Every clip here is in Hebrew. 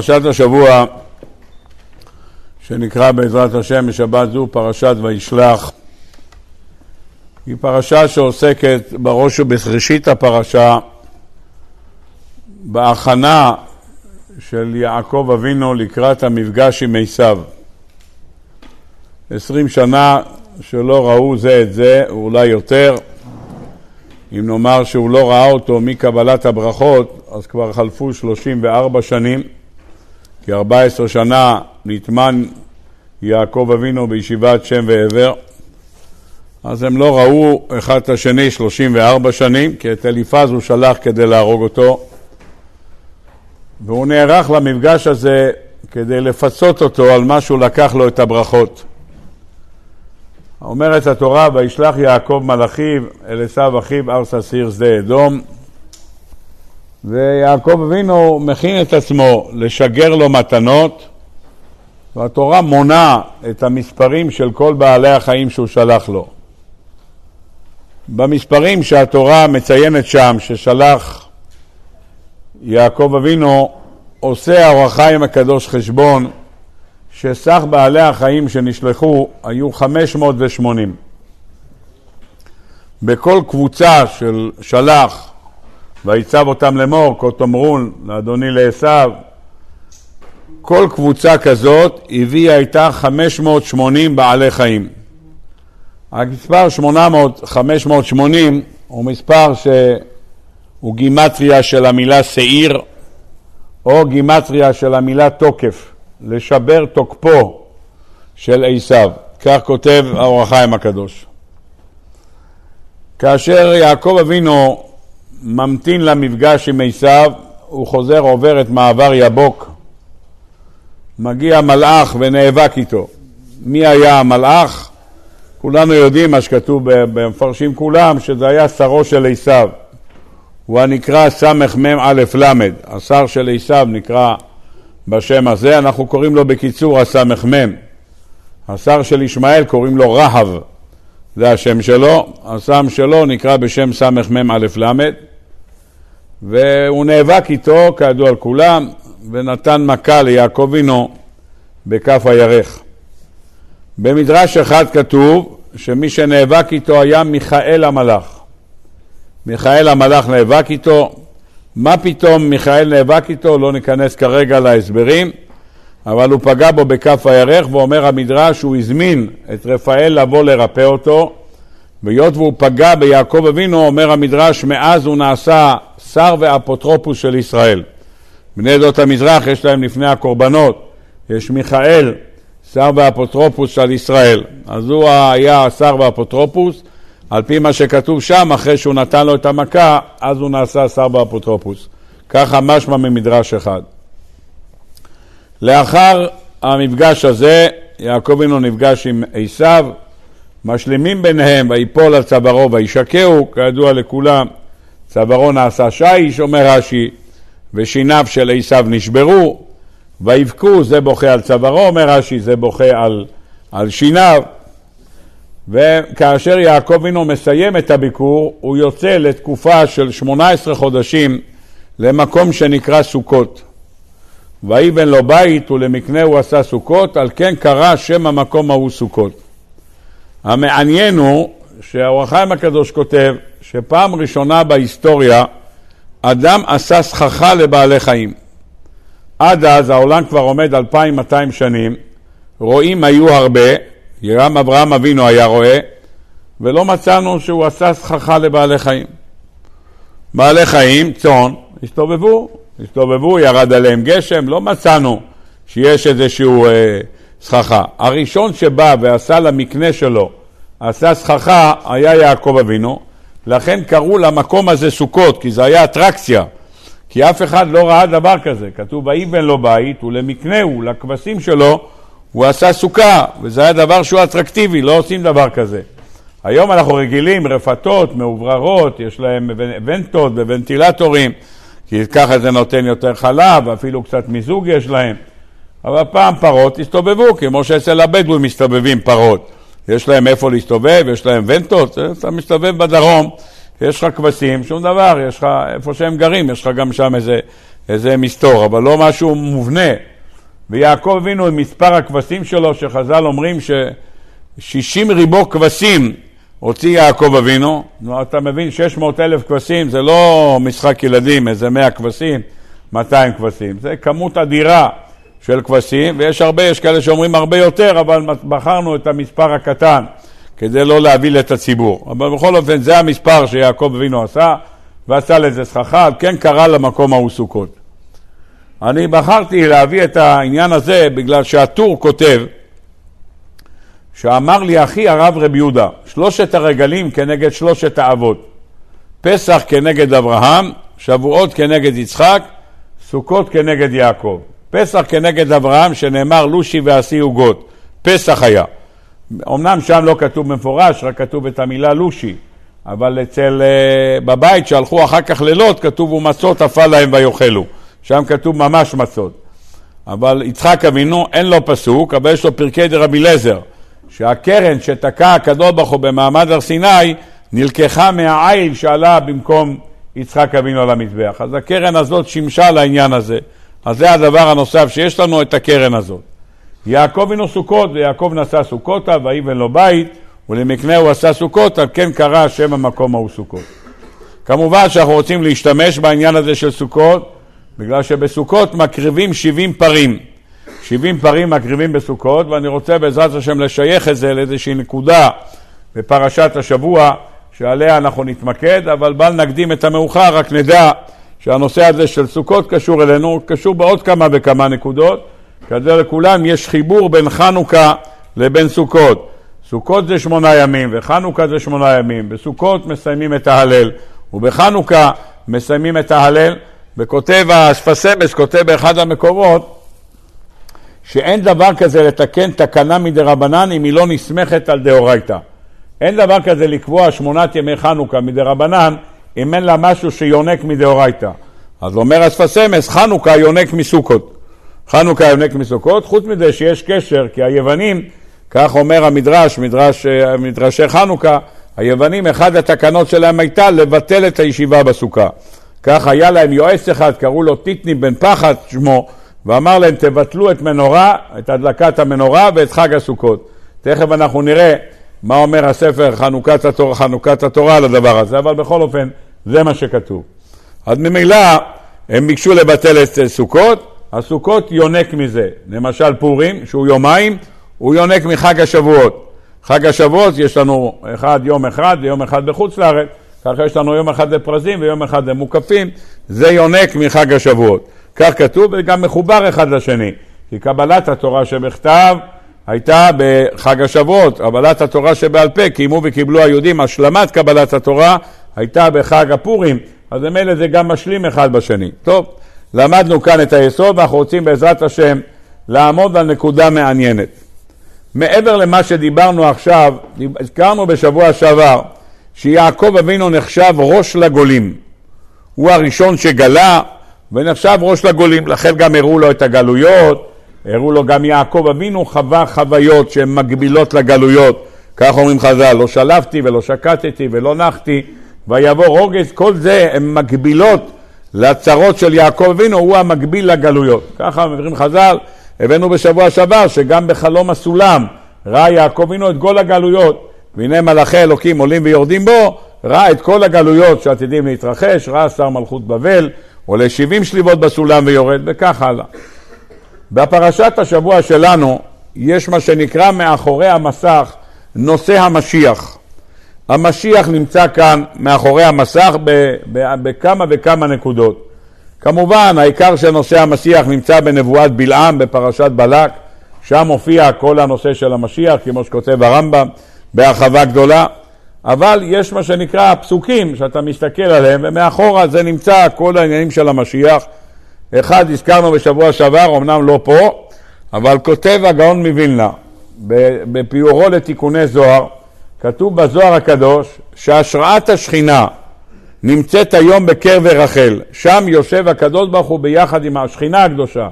פרשת השבוע שנקרא בעזרת השם בשבת זו פרשת וישלח היא פרשה שעוסקת בראש ובראשית הפרשה בהכנה של יעקב אבינו לקראת המפגש עם עשיו. עשרים שנה שלא ראו זה את זה, אולי יותר. אם נאמר שהוא לא ראה אותו מקבלת הברכות, אז כבר חלפו 34 שנים, כי 14 שנה נטמן יעקב אבינו בישיבת שם ועבר. אז הם לא ראו אחד את השני 34 שנים, כי את אליפז הוא שלח כדי להרוג אותו. והוא נערך למפגש הזה כדי לפצות אותו על מה שהוא לקח לו את הברכות. אומרת התורה, וישלח יעקב מלאכיו אל עשיו אחיו ארסה סיר שדה אדום, ויעקב אבינו מכין את עצמו לשגר לו מתנות, והתורה מונה את המספרים של כל בעלי החיים שהוא שלח לו. במספרים שהתורה מציינת שם, ששלח יעקב אבינו, עושה האור החיים הקדוש חשבון שסך בעלי החיים שנשלחו היו 580. בכל קבוצה של שלח ויצב אותם לאמור, כה תאמרון לאדוני לעשו, כל קבוצה כזאת הביאה איתה 580 בעלי חיים. המספר 800, 580 הוא מספר שהוא גימטריה של המילה שעיר או גימטריה של המילה תוקף. לשבר תוקפו של עשיו. כך כותב האור החיים הקדוש. כאשר יעקב אבינו ממתין למפגש עם עשיו, הוא חוזר, עובר את מעבר יבוק, מגיע מלאך ונאבק איתו. מי היה המלאך? כולנו יודעים מה שכתוב במפרשים כולם, שזה היה שרו של עשיו. הוא הנקרא סמ"ם א' ל', השר של עשיו נקרא בשם הזה, אנחנו קוראים לו בקיצור הסמ"ם. השר של ישמעאל קוראים לו רהב, זה השם שלו, הסם שלו נקרא בשם סמ"ם א' ל', והוא נאבק איתו, כידוע לכולם, ונתן מכה ליעקב אינו בכף הירך. במדרש אחד כתוב שמי שנאבק איתו היה מיכאל המלאך. מיכאל המלאך נאבק איתו, מה פתאום מיכאל נאבק איתו, לא ניכנס כרגע להסברים, אבל הוא פגע בו בכף הירך, ואומר המדרש שהוא הזמין את רפאל לבוא לרפא אותו, והיות והוא פגע ביעקב אבינו, אומר המדרש, מאז הוא נעשה שר ואפוטרופוס של ישראל. בני עדות המזרח יש להם לפני הקורבנות, יש מיכאל, שר ואפוטרופוס של ישראל. אז הוא היה שר ואפוטרופוס, על פי מה שכתוב שם, אחרי שהוא נתן לו את המכה, אז הוא נעשה שר באפוטרופוס. ככה משמע ממדרש אחד. לאחר המפגש הזה, יעקב אינו נפגש עם עשיו, משלימים ביניהם, ויפול על צווארו וישקהו, כידוע לכולם, צווארו נעשה שיש, אומר רש"י, ושיניו של עשיו נשברו, ויבכו, זה בוכה על צווארו, אומר רש"י, זה בוכה על, על שיניו. וכאשר יעקב אבינו מסיים את הביקור, הוא יוצא לתקופה של 18 חודשים למקום שנקרא סוכות. ויבן לו בית ולמקנה הוא עשה סוכות, על כן קרא שם המקום ההוא סוכות. המעניין הוא שהאור החיים הקדוש כותב שפעם ראשונה בהיסטוריה אדם עשה סככה לבעלי חיים. עד אז העולם כבר עומד 2,200 שנים, רועים היו הרבה, גם אברהם אבינו היה רואה, ולא מצאנו שהוא עשה סככה לבעלי חיים. בעלי חיים, צאן, הסתובבו, הסתובבו, ירד עליהם גשם, לא מצאנו שיש איזשהו אה, סככה. הראשון שבא ועשה למקנה שלו, עשה סככה, היה יעקב אבינו, לכן קראו למקום הזה סוכות, כי זה היה אטרקציה. כי אף אחד לא ראה דבר כזה. כתוב, ויבן לו בית ולמקנהו, לכבשים שלו, הוא עשה סוכה, וזה היה דבר שהוא אטרקטיבי, לא עושים דבר כזה. היום אנחנו רגילים, רפתות, מאובררות, יש להם ונטות וונטילטורים, כי ככה זה נותן יותר חלב, אפילו קצת מיזוג יש להם. אבל פעם פרות הסתובבו, כמו שאצל הבדואים מסתובבים פרות. יש להם איפה להסתובב, יש להם ונטות, אתה מסתובב בדרום, יש לך כבשים, שום דבר, יש לך, איפה שהם גרים, יש לך גם שם איזה איזה מסתור, אבל לא משהו מובנה. ויעקב אבינו עם מספר הכבשים שלו, שחז"ל אומרים ש-60 ריבו כבשים הוציא יעקב אבינו. נו, אתה מבין, 600 אלף כבשים זה לא משחק ילדים, איזה 100 כבשים, 200 כבשים. זה כמות אדירה של כבשים, ויש הרבה, יש כאלה שאומרים הרבה יותר, אבל בחרנו את המספר הקטן כדי לא להביא את הציבור. אבל בכל אופן, זה המספר שיעקב אבינו עשה, ועשה לזה סככה, כן קרא למקום ההוא סוכות. אני בחרתי להביא את העניין הזה בגלל שהטור כותב שאמר לי אחי הרב רב יהודה, שלושת הרגלים כנגד שלושת האבות, פסח כנגד אברהם, שבועות כנגד יצחק, סוכות כנגד יעקב. פסח כנגד אברהם שנאמר לושי ועשי עוגות, פסח היה. אמנם שם לא כתוב במפורש, רק כתוב את המילה לושי, אבל אצל, uh, בבית שהלכו אחר כך לילות כתוב ומצות עפה להם ויאכלו. שם כתוב ממש מצות. אבל יצחק אבינו אין לו פסוק, אבל יש לו פרקי דרבי לזר, שהקרן שתקע הקדוש ברוך הוא במעמד הר סיני נלקחה מהעיל שעלה במקום יצחק אבינו על המזבח. אז הקרן הזאת שימשה לעניין הזה. אז זה הדבר הנוסף שיש לנו, את הקרן הזאת. יעקב אינו סוכות, ויעקב נשא סוכותה, ויבן לו בית, ולמקנהו עשה סוכות, על כן קרא שם המקום ההוא סוכות. כמובן שאנחנו רוצים להשתמש בעניין הזה של סוכות, בגלל שבסוכות מקריבים 70 פרים. 70 פרים מקריבים בסוכות, ואני רוצה בעזרת השם לשייך את זה לאיזושהי נקודה בפרשת השבוע, שעליה אנחנו נתמקד, אבל בל נקדים את המאוחר, רק נדע שהנושא הזה של סוכות קשור אלינו, קשור בעוד כמה וכמה נקודות. כזה לכולם יש חיבור בין חנוכה לבין סוכות. סוכות זה שמונה ימים וחנוכה זה שמונה ימים. בסוכות מסיימים את ההלל ובחנוכה מסיימים את ההלל. וכותב השפסמס, כותב באחד המקורות שאין דבר כזה לתקן תקנה מדה רבנן אם היא לא נסמכת על דאורייתא. אין דבר כזה לקבוע שמונת ימי חנוכה מדה רבנן אם אין לה משהו שיונק מדאורייתא. אז אומר אספסמס, חנוכה יונק מסוכות. חנוכה יונק מסוכות, חוץ מזה שיש קשר, כי היוונים, כך אומר המדרש, מדרש, אה, מדרשי חנוכה, היוונים, אחד התקנות שלהם הייתה לבטל את הישיבה בסוכה. כך היה להם יועץ אחד, קראו לו טיטני בן פחת שמו, ואמר להם תבטלו את מנורה, את הדלקת המנורה ואת חג הסוכות. תכף אנחנו נראה מה אומר הספר חנוכת התורה, חנוכת התורה על הדבר הזה, אבל בכל אופן זה מה שכתוב. אז ממילא הם ביקשו לבטל את סוכות, הסוכות יונק מזה. למשל פורים, שהוא יומיים, הוא יונק מחג השבועות. חג השבועות יש לנו אחד יום אחד ויום אחד בחוץ לארץ, ככה יש לנו יום אחד לפרזים ויום אחד למוקפים, זה יונק מחג השבועות. כך כתוב וגם מחובר אחד לשני, כי קבלת התורה שבכתב הייתה בחג השבועות, קבלת התורה שבעל פה, קיימו וקיבלו היהודים, השלמת קבלת התורה הייתה בחג הפורים, אז ממילא זה גם משלים אחד בשני. טוב, למדנו כאן את היסוד ואנחנו רוצים בעזרת השם לעמוד על נקודה מעניינת. מעבר למה שדיברנו עכשיו, הזכרנו בשבוע שעבר שיעקב אבינו נחשב ראש לגולים. הוא הראשון שגלה ונחשב ראש לגולים, לכן גם הראו לו את הגלויות, הראו לו גם יעקב אבינו חווה חוויות שהן מקבילות לגלויות, כך אומרים חז"ל, לא שלפתי ולא שקטתי ולא נחתי ויבוא רוגז, כל זה הן מקבילות לצרות של יעקב אבינו, הוא המקביל לגלויות. ככה אומרים חז"ל, הבאנו בשבוע שעבר שגם בחלום הסולם ראה יעקב אבינו את כל הגלויות והנה מלאכי אלוקים עולים ויורדים בו, ראה את כל הגלויות שעתידים להתרחש, ראה שר מלכות בבל, עולה שבעים שליבות בסולם ויורד, וכך הלאה. בפרשת השבוע שלנו יש מה שנקרא מאחורי המסך נושא המשיח. המשיח נמצא כאן מאחורי המסך בכמה וכמה נקודות. כמובן, העיקר של נושא המשיח נמצא בנבואת בלעם בפרשת בלק, שם מופיע כל הנושא של המשיח, כמו שכותב הרמב"ם. בהרחבה גדולה, אבל יש מה שנקרא פסוקים שאתה מסתכל עליהם, ומאחורה זה נמצא כל העניינים של המשיח. אחד הזכרנו בשבוע שעבר, אמנם לא פה, אבל כותב הגאון מווילנה, בפיורו לתיקוני זוהר, כתוב בזוהר הקדוש שהשראת השכינה נמצאת היום בקבר רחל. שם יושב הקדוש ברוך הוא ביחד עם השכינה הקדושה,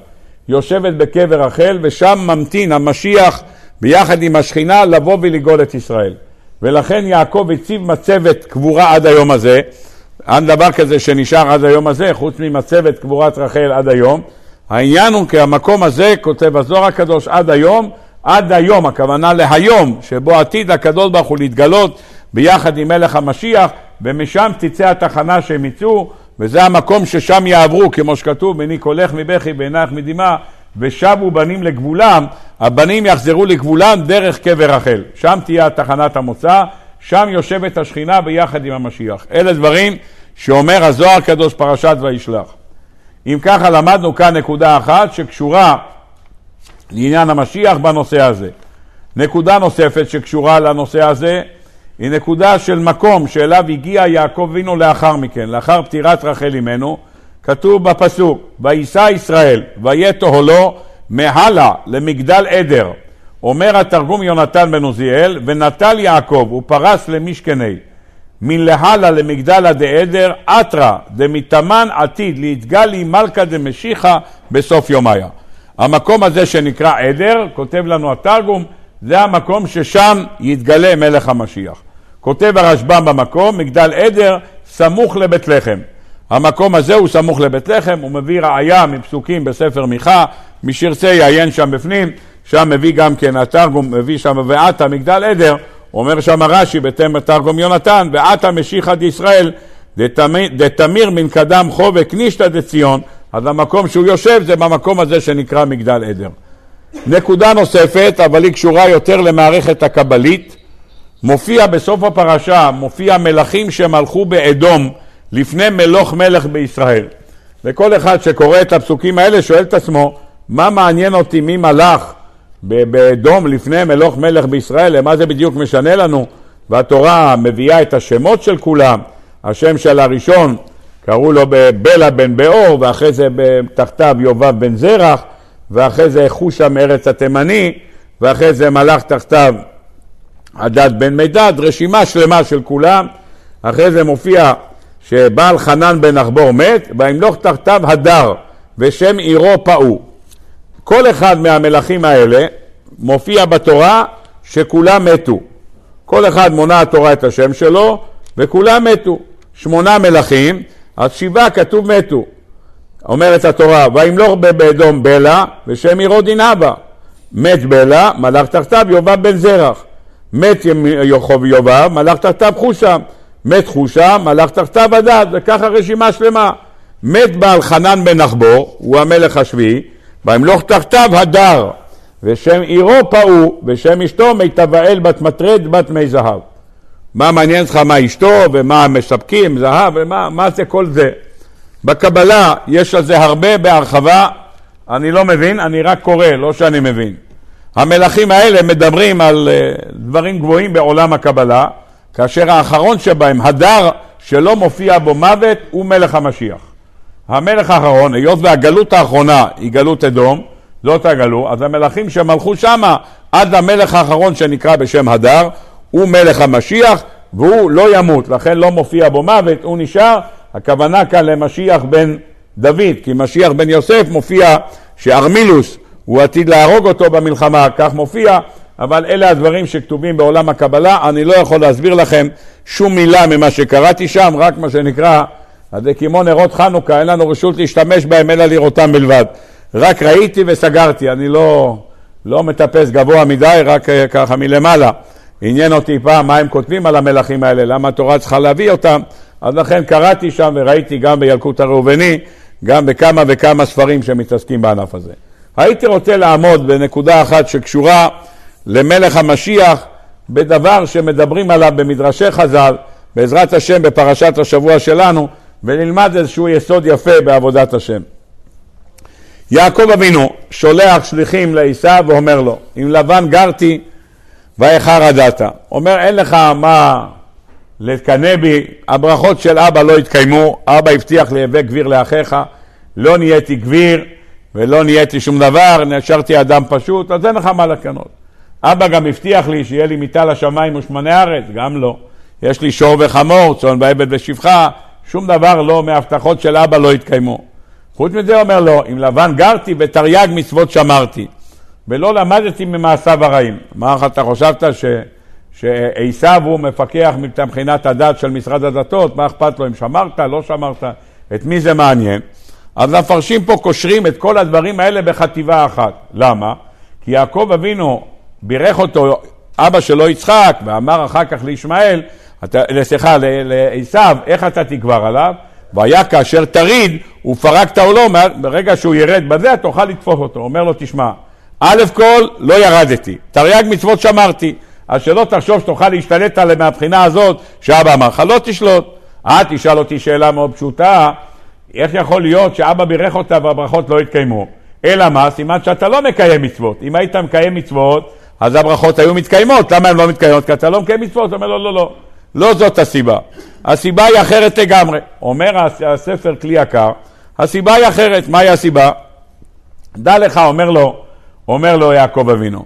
יושבת בקבר רחל, ושם ממתין המשיח ביחד עם השכינה לבוא ולגאול את ישראל. ולכן יעקב הציב מצבת קבורה עד היום הזה. אין דבר כזה שנשאר עד היום הזה, חוץ ממצבת קבורת רחל עד היום. העניין הוא כי המקום הזה, כותב הזוהר הקדוש, עד היום, עד היום, הכוונה להיום, שבו עתיד הקדוש ברוך הוא להתגלות ביחד עם מלך המשיח, ומשם תצא התחנה שהם יצאו, וזה המקום ששם יעברו, כמו שכתוב, מני קולך מבכי ועינייך מדמעה, ושבו בנים לגבולם, הבנים יחזרו לגבולם דרך קבר רחל. שם תהיה תחנת המוצא, שם יושבת השכינה ביחד עם המשיח. אלה דברים שאומר הזוהר הקדוש פרשת וישלח. אם ככה למדנו כאן נקודה אחת שקשורה לעניין המשיח בנושא הזה. נקודה נוספת שקשורה לנושא הזה היא נקודה של מקום שאליו הגיע יעקב אבינו לאחר מכן, לאחר פטירת רחל אמנו, כתוב בפסוק, ויישא ישראל ויהיה תוהלו מהלה למגדל עדר. אומר התרגום יונתן בן עוזיאל, ונטל יעקב ופרס למשכני, מן להלה למגדלה דעדר, אתרא דמתמן עתיד להתגלי מלכה דמשיחא בסוף יומיה. המקום הזה שנקרא עדר, כותב לנו התרגום, זה המקום ששם יתגלה מלך המשיח. כותב הרשב"ם במקום, מגדל עדר סמוך לבית לחם. המקום הזה הוא סמוך לבית לחם, הוא מביא ראיה מפסוקים בספר מיכה, מי שירצה יעיין שם בפנים, שם מביא גם כן התרגום, מביא שם ועתה מגדל עדר, אומר שם רש"י בתרגום יונתן, ועתה משיחא דישראל דתמיר מן קדם חוב וקנישתא דציון, אז המקום שהוא יושב זה במקום הזה שנקרא מגדל עדר. נקודה נוספת, אבל היא קשורה יותר למערכת הקבלית, מופיע בסוף הפרשה, מופיע מלכים שמלכו באדום לפני מלוך מלך בישראל. וכל אחד שקורא את הפסוקים האלה שואל את עצמו, מה מעניין אותי מי מלך באדום לפני מלוך מלך בישראל, למה זה בדיוק משנה לנו? והתורה מביאה את השמות של כולם, השם של הראשון קראו לו בלה בן באור, ואחרי זה תחתיו יובב בן זרח, ואחרי זה חושה מארץ התימני, ואחרי זה מלך תחתיו הדד בן מידד, רשימה שלמה של כולם. אחרי זה מופיע שבעל חנן בן אחבור מת, וימלוך תחתיו הדר, ושם עירו פאו. כל אחד מהמלכים האלה מופיע בתורה שכולם מתו. כל אחד מונה התורה את השם שלו, וכולם מתו. שמונה מלכים, אז שבעה כתוב מתו. אומרת התורה, וימלוך באדום בלה, ושם עירו דינאבה. מת בלה, מלך תחתיו יובב בן זרח. מת יחוב יובב, מלך תחתיו חושם. מת חושם, מלך תחתיו הדד, וככה רשימה שלמה. מת בעל חנן בן אחבור, הוא המלך השביעי, וימלוך תחתיו הדר, ושם עירו פאו, ושם אשתו מיטבאל בת מטרד בת מי זהב. מה מעניין אותך מה אשתו, ומה מספקים, זהב, ומה מה זה כל זה? בקבלה יש על זה הרבה בהרחבה, אני לא מבין, אני רק קורא, לא שאני מבין. המלכים האלה מדברים על uh, דברים גבוהים בעולם הקבלה, כאשר האחרון שבהם, הדר שלא מופיע בו מוות, הוא מלך המשיח. המלך האחרון, היות והגלות האחרונה היא גלות אדום, זאת הגלות, אז המלכים שמלכו שמה עד המלך האחרון שנקרא בשם הדר, הוא מלך המשיח והוא לא ימות, לכן לא מופיע בו מוות, הוא נשאר, הכוונה כאן למשיח בן דוד, כי משיח בן יוסף מופיע שארמילוס הוא עתיד להרוג אותו במלחמה, כך מופיע, אבל אלה הדברים שכתובים בעולם הקבלה, אני לא יכול להסביר לכם שום מילה ממה שקראתי שם, רק מה שנקרא, אז זה כמו נרות חנוכה, אין לנו רשות להשתמש בהם אלא לראותם בלבד. רק ראיתי וסגרתי, אני לא, לא מטפס גבוה מדי, רק אה, ככה מלמעלה. עניין אותי פעם מה הם כותבים על המלכים האלה, למה התורה צריכה להביא אותם, אז לכן קראתי שם וראיתי גם בילקוט הראובני, גם בכמה וכמה ספרים שמתעסקים בענף הזה. הייתי רוצה לעמוד בנקודה אחת שקשורה למלך המשיח, בדבר שמדברים עליו במדרשי חז"ל, בעזרת השם בפרשת השבוע שלנו, ונלמד איזשהו יסוד יפה בעבודת השם. יעקב אבינו שולח שליחים לעשו ואומר לו, עם לבן גרתי ואיכה רדת. אומר, אין לך מה לקנא בי, הברכות של אבא לא התקיימו, אבא הבטיח לי, הווה גביר לאחיך, לא נהייתי גביר ולא נהייתי שום דבר, נשארתי אדם פשוט, אז אין לך מה לקנות. אבא גם הבטיח לי שיהיה לי מיטה לשמיים ושמני ארץ, גם לא. יש לי שור וחמור, צאן ועבד ושפחה, שום דבר לא מהבטחות של אבא לא התקיימו. חוץ מזה אומר לו, עם לבן גרתי ותרי"ג מצוות שמרתי. ולא למדתי ממעשיו הרעים. מה אתה חשבת ש, שעשיו הוא מפקח מבחינת הדת של משרד הדתות, מה אכפת לו אם שמרת, לא שמרת, את מי זה מעניין? אז המפרשים פה קושרים את כל הדברים האלה בחטיבה אחת. למה? כי יעקב אבינו בירך אותו, אבא שלו יצחק, ואמר אחר כך לישמעאל, סליחה, לעשיו, איך אתה תגבר עליו? והיה כאשר תריד, הוא פרק את העולו, ברגע שהוא ירד בזה, תוכל לתפוס אותו. אומר לו, תשמע, א' כל, לא ירדתי, תרי"ג מצוות שמרתי, אז שלא תחשוב שתוכל להשתלט עליהם מהבחינה הזאת שאבא אמר לך, לא תשלוט. אה, תשאל אותי שאלה מאוד פשוטה, איך יכול להיות שאבא בירך אותה והברכות לא התקיימו? אלא מה? סימן שאתה לא מקיים מצוות. אם היית מקיים מצוות, אז הברכות היו מתקיימות. למה הן לא מתקיימות? כי אתה לא מקיים מצוות. אומר לו, לא, לא, לא. לא זאת הסיבה. הסיבה היא אחרת לגמרי. אומר הספר כלי יקר, הסיבה היא אחרת. מהי הסיבה? דע לך, אומר לו, אומר לו יעקב אבינו,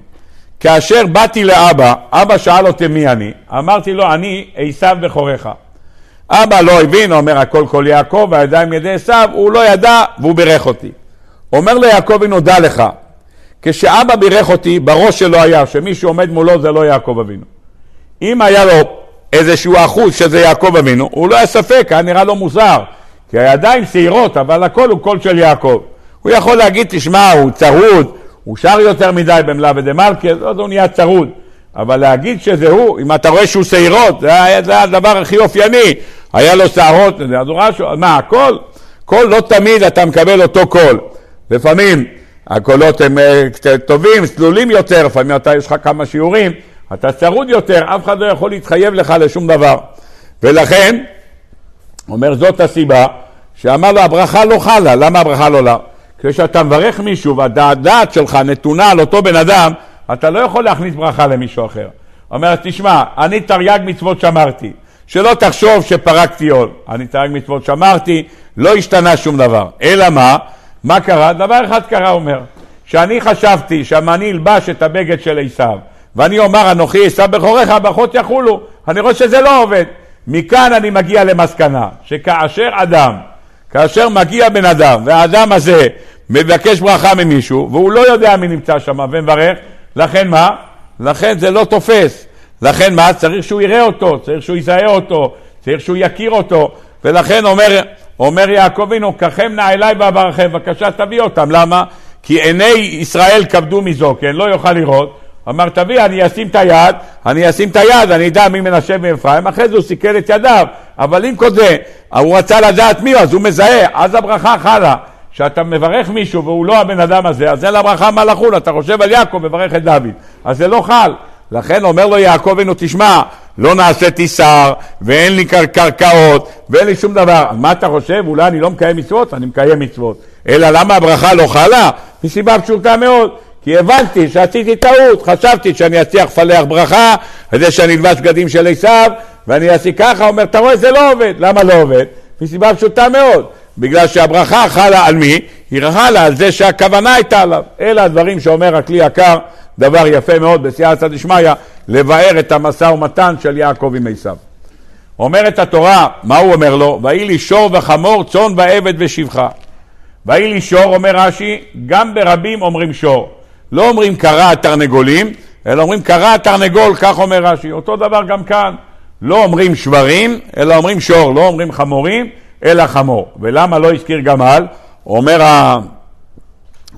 כאשר באתי לאבא, אבא שאל אותי מי אני, אמרתי לו, אני עשיו בכורך. אבא לא הבין, אומר הכל כל יעקב, והידיים ידי עשיו, הוא לא ידע והוא בירך אותי. אומר ליעקב אבינו, דע לך, כשאבא בירך אותי, בראש שלו היה שמי שעומד מולו זה לא יעקב אבינו. אם היה לו איזשהו אחוז שזה יעקב אבינו, הוא לא היה ספק, היה נראה לו מוזר, כי הידיים שעירות, אבל הקול הוא קול של יעקב. הוא יכול להגיד, תשמע, הוא צרוד, הוא שר יותר מדי במלווה דמלכא, אז הוא נהיה צרוד. אבל להגיד שזה הוא, אם אתה רואה שהוא שעירות, זה, זה הדבר הכי אופייני, היה לו שערות, אז הוא ראה שהוא, מה, הקול? קול לא תמיד אתה מקבל אותו קול. לפעמים הקולות הם אה, טובים, צלולים יותר, לפעמים אתה, יש לך כמה שיעורים, אתה צרוד יותר, אף אחד לא יכול להתחייב לך לשום דבר. ולכן, אומר זאת הסיבה, שאמר לו הברכה לא חלה, למה הברכה לא לה? כשאתה מברך מישהו והדעת שלך נתונה על אותו בן אדם, אתה לא יכול להכניס ברכה למישהו אחר. אומר, תשמע, אני תרי"ג מצוות שמרתי, שלא תחשוב שפרקתי עול. אני תרי"ג מצוות שמרתי, לא השתנה שום דבר. אלא מה? מה קרה? דבר אחד קרה, אומר, שאני חשבתי שאני אלבש את הבגד של עשיו, ואני אומר, אנוכי עשיו בכורך, הברכות יחולו. אני רואה שזה לא עובד. מכאן אני מגיע למסקנה, שכאשר אדם, כאשר מגיע בן אדם, והאדם הזה מבקש ברכה ממישהו, והוא לא יודע מי נמצא שם ומברך, לכן מה? לכן זה לא תופס. לכן מה? צריך שהוא יראה אותו, צריך שהוא יזהה אותו, צריך שהוא יכיר אותו, ולכן אומר, אומר יעקב אבינו, קחם נא אליי ואברכם, בבקשה תביא אותם. למה? כי עיני ישראל כבדו מזוקן, לא יוכל לראות. אמר תביא, אני אשים את היד, אני אשים את היד, אני אדע מי מנשה מאפרים, אחרי זה הוא סיכל את ידיו, אבל עם כל זה, הוא רצה לדעת מי הוא, אז הוא מזהה, אז הברכה חלה. כשאתה מברך מישהו והוא לא הבן אדם הזה, אז אין לה ברכה מה לחול, אתה חושב על יעקב, מברך את דוד. אז זה לא חל. לכן אומר לו יעקב אבינו, תשמע, לא נעשיתי שר, ואין לי קר קרקעות, ואין לי שום דבר. מה אתה חושב? אולי אני לא מקיים מצוות? אני מקיים מצוות. אלא למה הברכה לא חלה? מסיבה פשוטה מאוד. כי הבנתי שעשיתי טעות, חשבתי שאני אצליח לפלח ברכה, על זה שאני אלבש בגדים של עשיו, ואני אעשי ככה, אומר, אתה רואה, זה לא עובד. למה לא עובד? מסיבה פשוטה מאוד. בגלל שהברכה חלה על מי? היא חלה על זה שהכוונה הייתה עליו. אלה הדברים שאומר הכלי יקר, דבר יפה מאוד בסייעתא דשמיא, לבאר את המשא ומתן של יעקב עם עשיו. אומרת התורה, מה הוא אומר לו? ויהי לי שור וחמור, צאן ועבד ושבחה. ויהי לי שור, אומר רש"י, גם ברבים אומרים שור. לא אומרים קרא התרנגולים, אלא אומרים קרא התרנגול, כך אומר רש"י. אותו דבר גם כאן. לא אומרים שברים, אלא אומרים שור, לא אומרים חמורים, אלא חמור. ולמה לא הזכיר גמל? אומר, ה...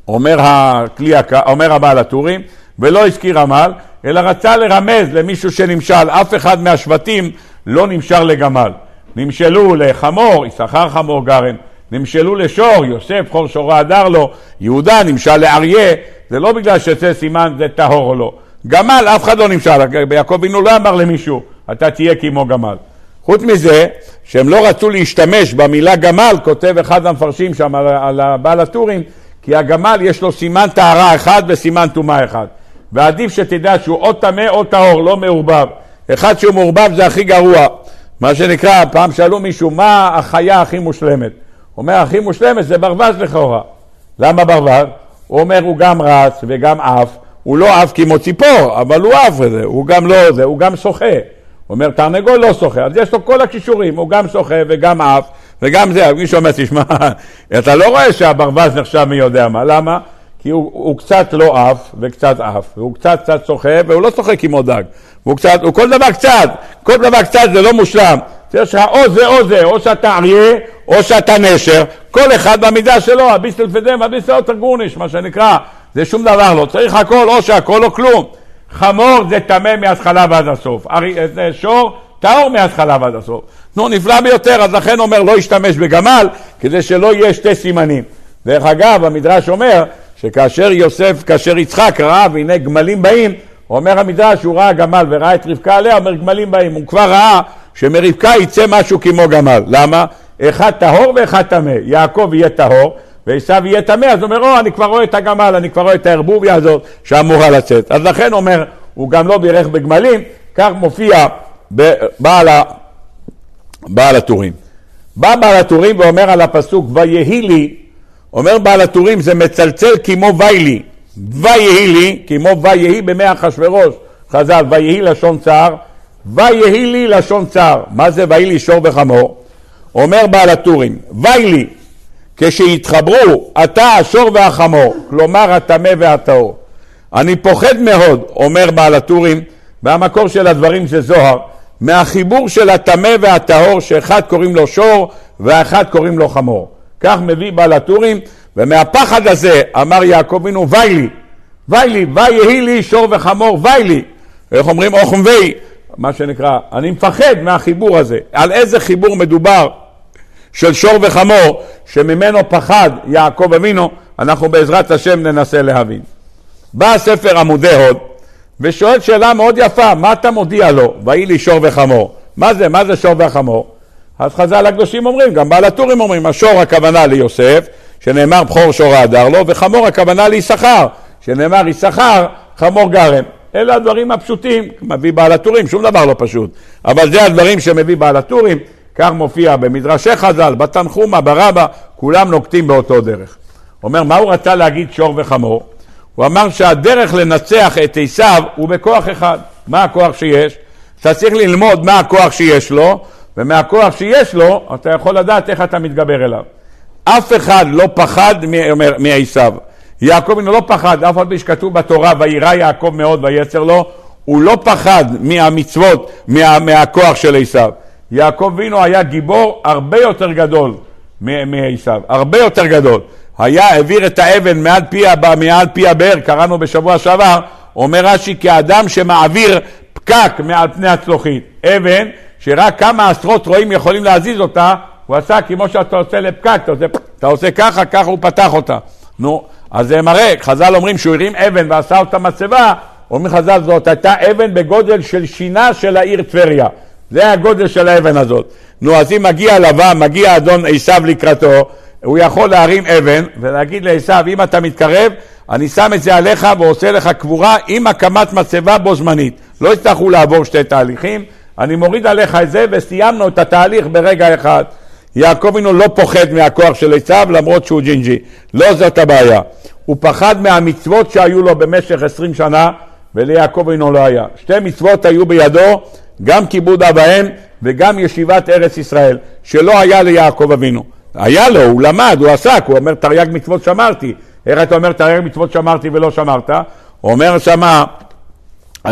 אומר, הכלי, אומר הבעל הטורים, ולא הזכיר עמל, אלא רצה לרמז למישהו שנמשל. אף אחד מהשבטים לא נמשל לגמל. נמשלו לחמור, יששכר חמור גרן, נמשלו לשור, יוסף חור שורה הדר לו, יהודה נמשל לאריה, זה לא בגלל שזה סימן זה טהור או לא. גמל, אף אחד לא נמשל, יעקב אבינו לא אמר למישהו, אתה תהיה כמו גמל. חוץ מזה, שהם לא רצו להשתמש במילה גמל, כותב אחד המפרשים שם על, על הבעל הטורים, כי הגמל יש לו סימן טהרה אחד וסימן טומאה אחד. ועדיף שתדע שהוא או טמא או טהור, לא מעורבב. אחד שהוא מעורבב זה הכי גרוע. מה שנקרא, פעם שאלו מישהו, מה החיה הכי מושלמת? אומר, הכי מושלמת זה ברווז לכאורה. למה ברווז? הוא אומר, הוא גם רץ וגם עף. הוא לא עף כמו ציפור, אבל הוא עף וזה, הוא גם לא זה, הוא גם שוחה. הוא אומר, תרנגול לא שוחה, אז יש לו כל הכישורים, הוא גם שוחה וגם עף וגם זה. מישהו אומר, תשמע, אתה לא רואה שהברווז נחשב מי יודע מה, למה? כי הוא, הוא קצת לא עף וקצת עף, והוא קצת קצת צוחק, והוא לא עם עוד דג, הוא קצת, הוא כל דבר קצת, כל דבר קצת זה לא מושלם. יש לך או זה או זה, או שאתה אריה, או שאתה נשר, כל אחד במידה שלו, הביסטל פדם והביסטל אוטר גורניש, מה שנקרא, זה שום דבר לא, צריך הכל או שהכל או כלום. חמור זה טמא מההתחלה ועד הסוף, שור טהור מההתחלה ועד הסוף. נו, נפלא ביותר, אז לכן אומר לא ישתמש בגמל, כדי שלא יהיה שתי סימנים. דרך אגב, המדרש אומר שכאשר יוסף, כאשר יצחק ראה והנה גמלים באים, אומר המדרש שהוא ראה גמל וראה את רבקה עליה, אומר גמלים באים, הוא כבר ראה שמרבקה יצא משהו כמו גמל. למה? אחד טהור ואחד טמא. יעקב יהיה טהור ועשיו יהיה טמא, אז הוא אומר, או, אני כבר רואה את הגמל, אני כבר רואה את הערבוביה הזאת שאמורה לצאת. אז לכן אומר, הוא גם לא בירך בגמלים, כך מופיע בבעל בעל הטורים. בא בעל הטורים ואומר על הפסוק, ויהי לי, אומר בעל הטורים, זה מצלצל כמו ויילי. ויהי לי, כמו ויהי במאה אחשורוש, חז"ל, ויהי לשון צער, ויהי לי לשון צער. מה זה ויהי לי שור וחמור? אומר בעל הטורים, ויילי, כשיתחברו אתה השור והחמור, כלומר הטמא והטהור. אני פוחד מאוד, אומר בעל הטורים, והמקור של הדברים זה זוהר, מהחיבור של הטמא והטהור, שאחד קוראים לו שור ואחד קוראים לו חמור. כך מביא בעל הטורים, ומהפחד הזה אמר יעקב אבינו, ויילי, ויילי, ויהי לי שור וחמור, ויילי. איך אומרים אוכמווי, מה שנקרא, אני מפחד מהחיבור הזה. על איזה חיבור מדובר של שור וחמור, שממנו פחד יעקב אבינו, אנחנו בעזרת השם ננסה להבין. בא הספר עמודי הוד, ושואל שאלה מאוד יפה, מה אתה מודיע לו? ויהי לי שור וחמור. מה זה? מה זה שור וחמור? אז חז"ל הקדושים אומרים, גם בעל הטורים אומרים, השור הכוונה ליוסף, שנאמר בכור שור ההדר לו, וחמור הכוונה ליששכר, שנאמר יששכר חמור גרם. אלה הדברים הפשוטים, מביא בעל הטורים, שום דבר לא פשוט. אבל זה הדברים שמביא בעל הטורים, כך מופיע במדרשי חז"ל, בתנחומה, ברבה, כולם נוקטים באותו דרך. אומר, מה הוא רצה להגיד שור וחמור? הוא אמר שהדרך לנצח את עשיו הוא בכוח אחד. מה הכוח שיש? אתה צריך ללמוד מה הכוח שיש לו, ומהכוח שיש לו, אתה יכול לדעת איך אתה מתגבר אליו. אף אחד לא פחד מעשיו. יעקב אינו לא פחד, אף על פי שכתוב בתורה, וירא יעקב מאוד ויצר לו, הוא לא פחד מהמצוות, מה, מהכוח של עשיו. יעקב אבינו היה גיבור הרבה יותר גדול מעשיו, הרבה יותר גדול. היה, העביר את האבן מעל פי, מעל פי הבאר, קראנו בשבוע שעבר, אומר רש"י, כאדם שמעביר פקק מעל פני הצלוחית. אבן שרק כמה עשרות רועים יכולים להזיז אותה, הוא עשה כמו שאתה עושה לפקק, אתה עושה, אתה עושה ככה, ככה הוא פתח אותה. נו, אז זה מראה, חז"ל אומרים שהוא הרים אבן ועשה אותה מצבה, אומרים חז"ל זאת הייתה אבן בגודל של שינה של העיר טבריה. זה הגודל של האבן הזאת. נו, אז אם מגיע לבן, מגיע אדון עשיו לקראתו, הוא יכול להרים אבן ולהגיד לעשיו, אם אתה מתקרב, אני שם את זה עליך ועושה לך קבורה עם הקמת מצבה בו זמנית. לא יצטרכו לעבור שתי תהליכים, אני מוריד עליך את זה וסיימנו את התהליך ברגע אחד. יעקב אבינו לא פוחד מהכוח של עשיו למרות שהוא ג'ינג'י. לא זאת הבעיה. הוא פחד מהמצוות שהיו לו במשך עשרים שנה וליעקב אבינו לא היה. שתי מצוות היו בידו, גם כיבוד אב ואם וגם ישיבת ארץ ישראל, שלא היה ליעקב אבינו. היה לו, הוא למד, הוא עסק, הוא אומר תרי"ג מצוות שמרתי. איך אתה אומר תרי"ג מצוות שמרתי ולא שמרת? אומר שמה,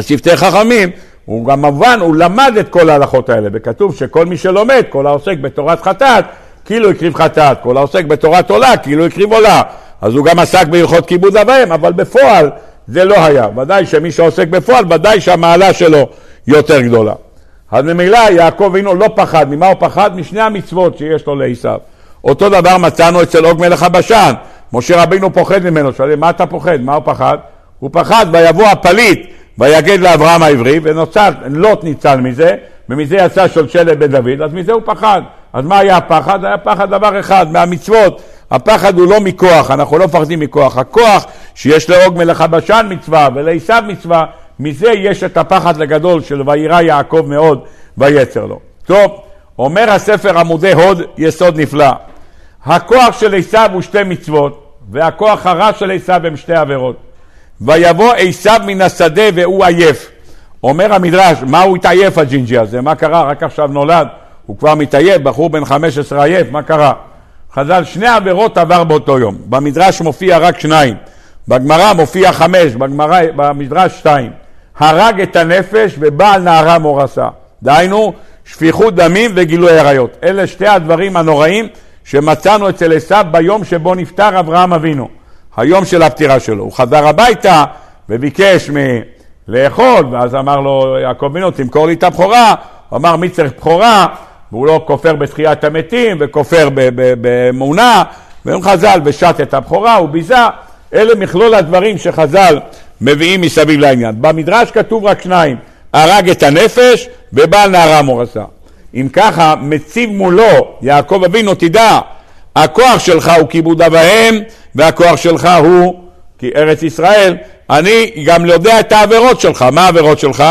שפתי חכמים, הוא גם כמובן, הוא למד את כל ההלכות האלה, וכתוב שכל מי שלומד, כל העוסק בתורת חטאת, כאילו הקריב חטאת, כל העוסק בתורת עולה, כאילו הקריב עולה. אז הוא גם עסק בהלכות כיבוד אב אבל בפועל זה לא היה. ודאי שמי שעוסק בפועל, ודאי שהמעלה שלו יותר גדולה. אז ממילא יעקב אבינו לא פחד, ממה הוא פחד? משני המצוות שיש לו לעשיו. אותו דבר מצאנו אצל עוג מלך הבשן. משה רבינו פוחד ממנו, שואלים מה אתה פוחד? מה הוא פחד? הוא פחד ויבוא הפליט ויגד לאברהם העברי ונוצר, לוט ניצל מזה ומזה יצא שולשלת בן דוד, אז מזה הוא פחד. אז מה היה הפחד? היה פחד דבר אחד, מהמצוות. הפחד הוא לא מכוח, אנחנו לא מפחדים מכוח. הכוח שיש לעוג מלך הבשן מצווה ולעשיו מצווה, מזה יש את הפחד הגדול של וירא יעקב מאוד ויצר לו. טוב, אומר הספר עמודי הוד יסוד נפלא. הכוח של עשיו הוא שתי מצוות, והכוח הרע של עשיו הם שתי עבירות. ויבוא עשיו מן השדה והוא עייף. אומר המדרש, מה הוא התעייף הג'ינג'י הזה? מה קרה? רק עכשיו נולד, הוא כבר מתעייף, בחור בן 15 עייף, מה קרה? חז"ל, שני עבירות עבר באותו יום. במדרש מופיע רק שניים. בגמרא מופיע חמש, בגמרא, במדרש שתיים. הרג את הנפש ובעל נערה מורסה. דהיינו, שפיכות דמים וגילוי עריות. אלה שתי הדברים הנוראים שמצאנו אצל עשיו ביום שבו נפטר אברהם אבינו, היום של הפטירה שלו. הוא חזר הביתה וביקש. לאכול, ואז אמר לו יעקב אבינו, תמכור לי את הבכורה. הוא אמר, מי צריך בכורה? והוא לא כופר בתחיית המתים וכופר באמונה, והם חז"ל ושת את הבכורה, הוא ביזה. אלה מכלול הדברים שחז"ל מביאים מסביב לעניין. במדרש כתוב רק שניים, הרג את הנפש ובעל נערה מורסה. אם ככה, מציב מולו יעקב אבינו, תדע, הכוח שלך הוא כיבוד אב ואם, והכוח שלך הוא כי ארץ ישראל. אני גם יודע את העבירות שלך. מה העבירות שלך?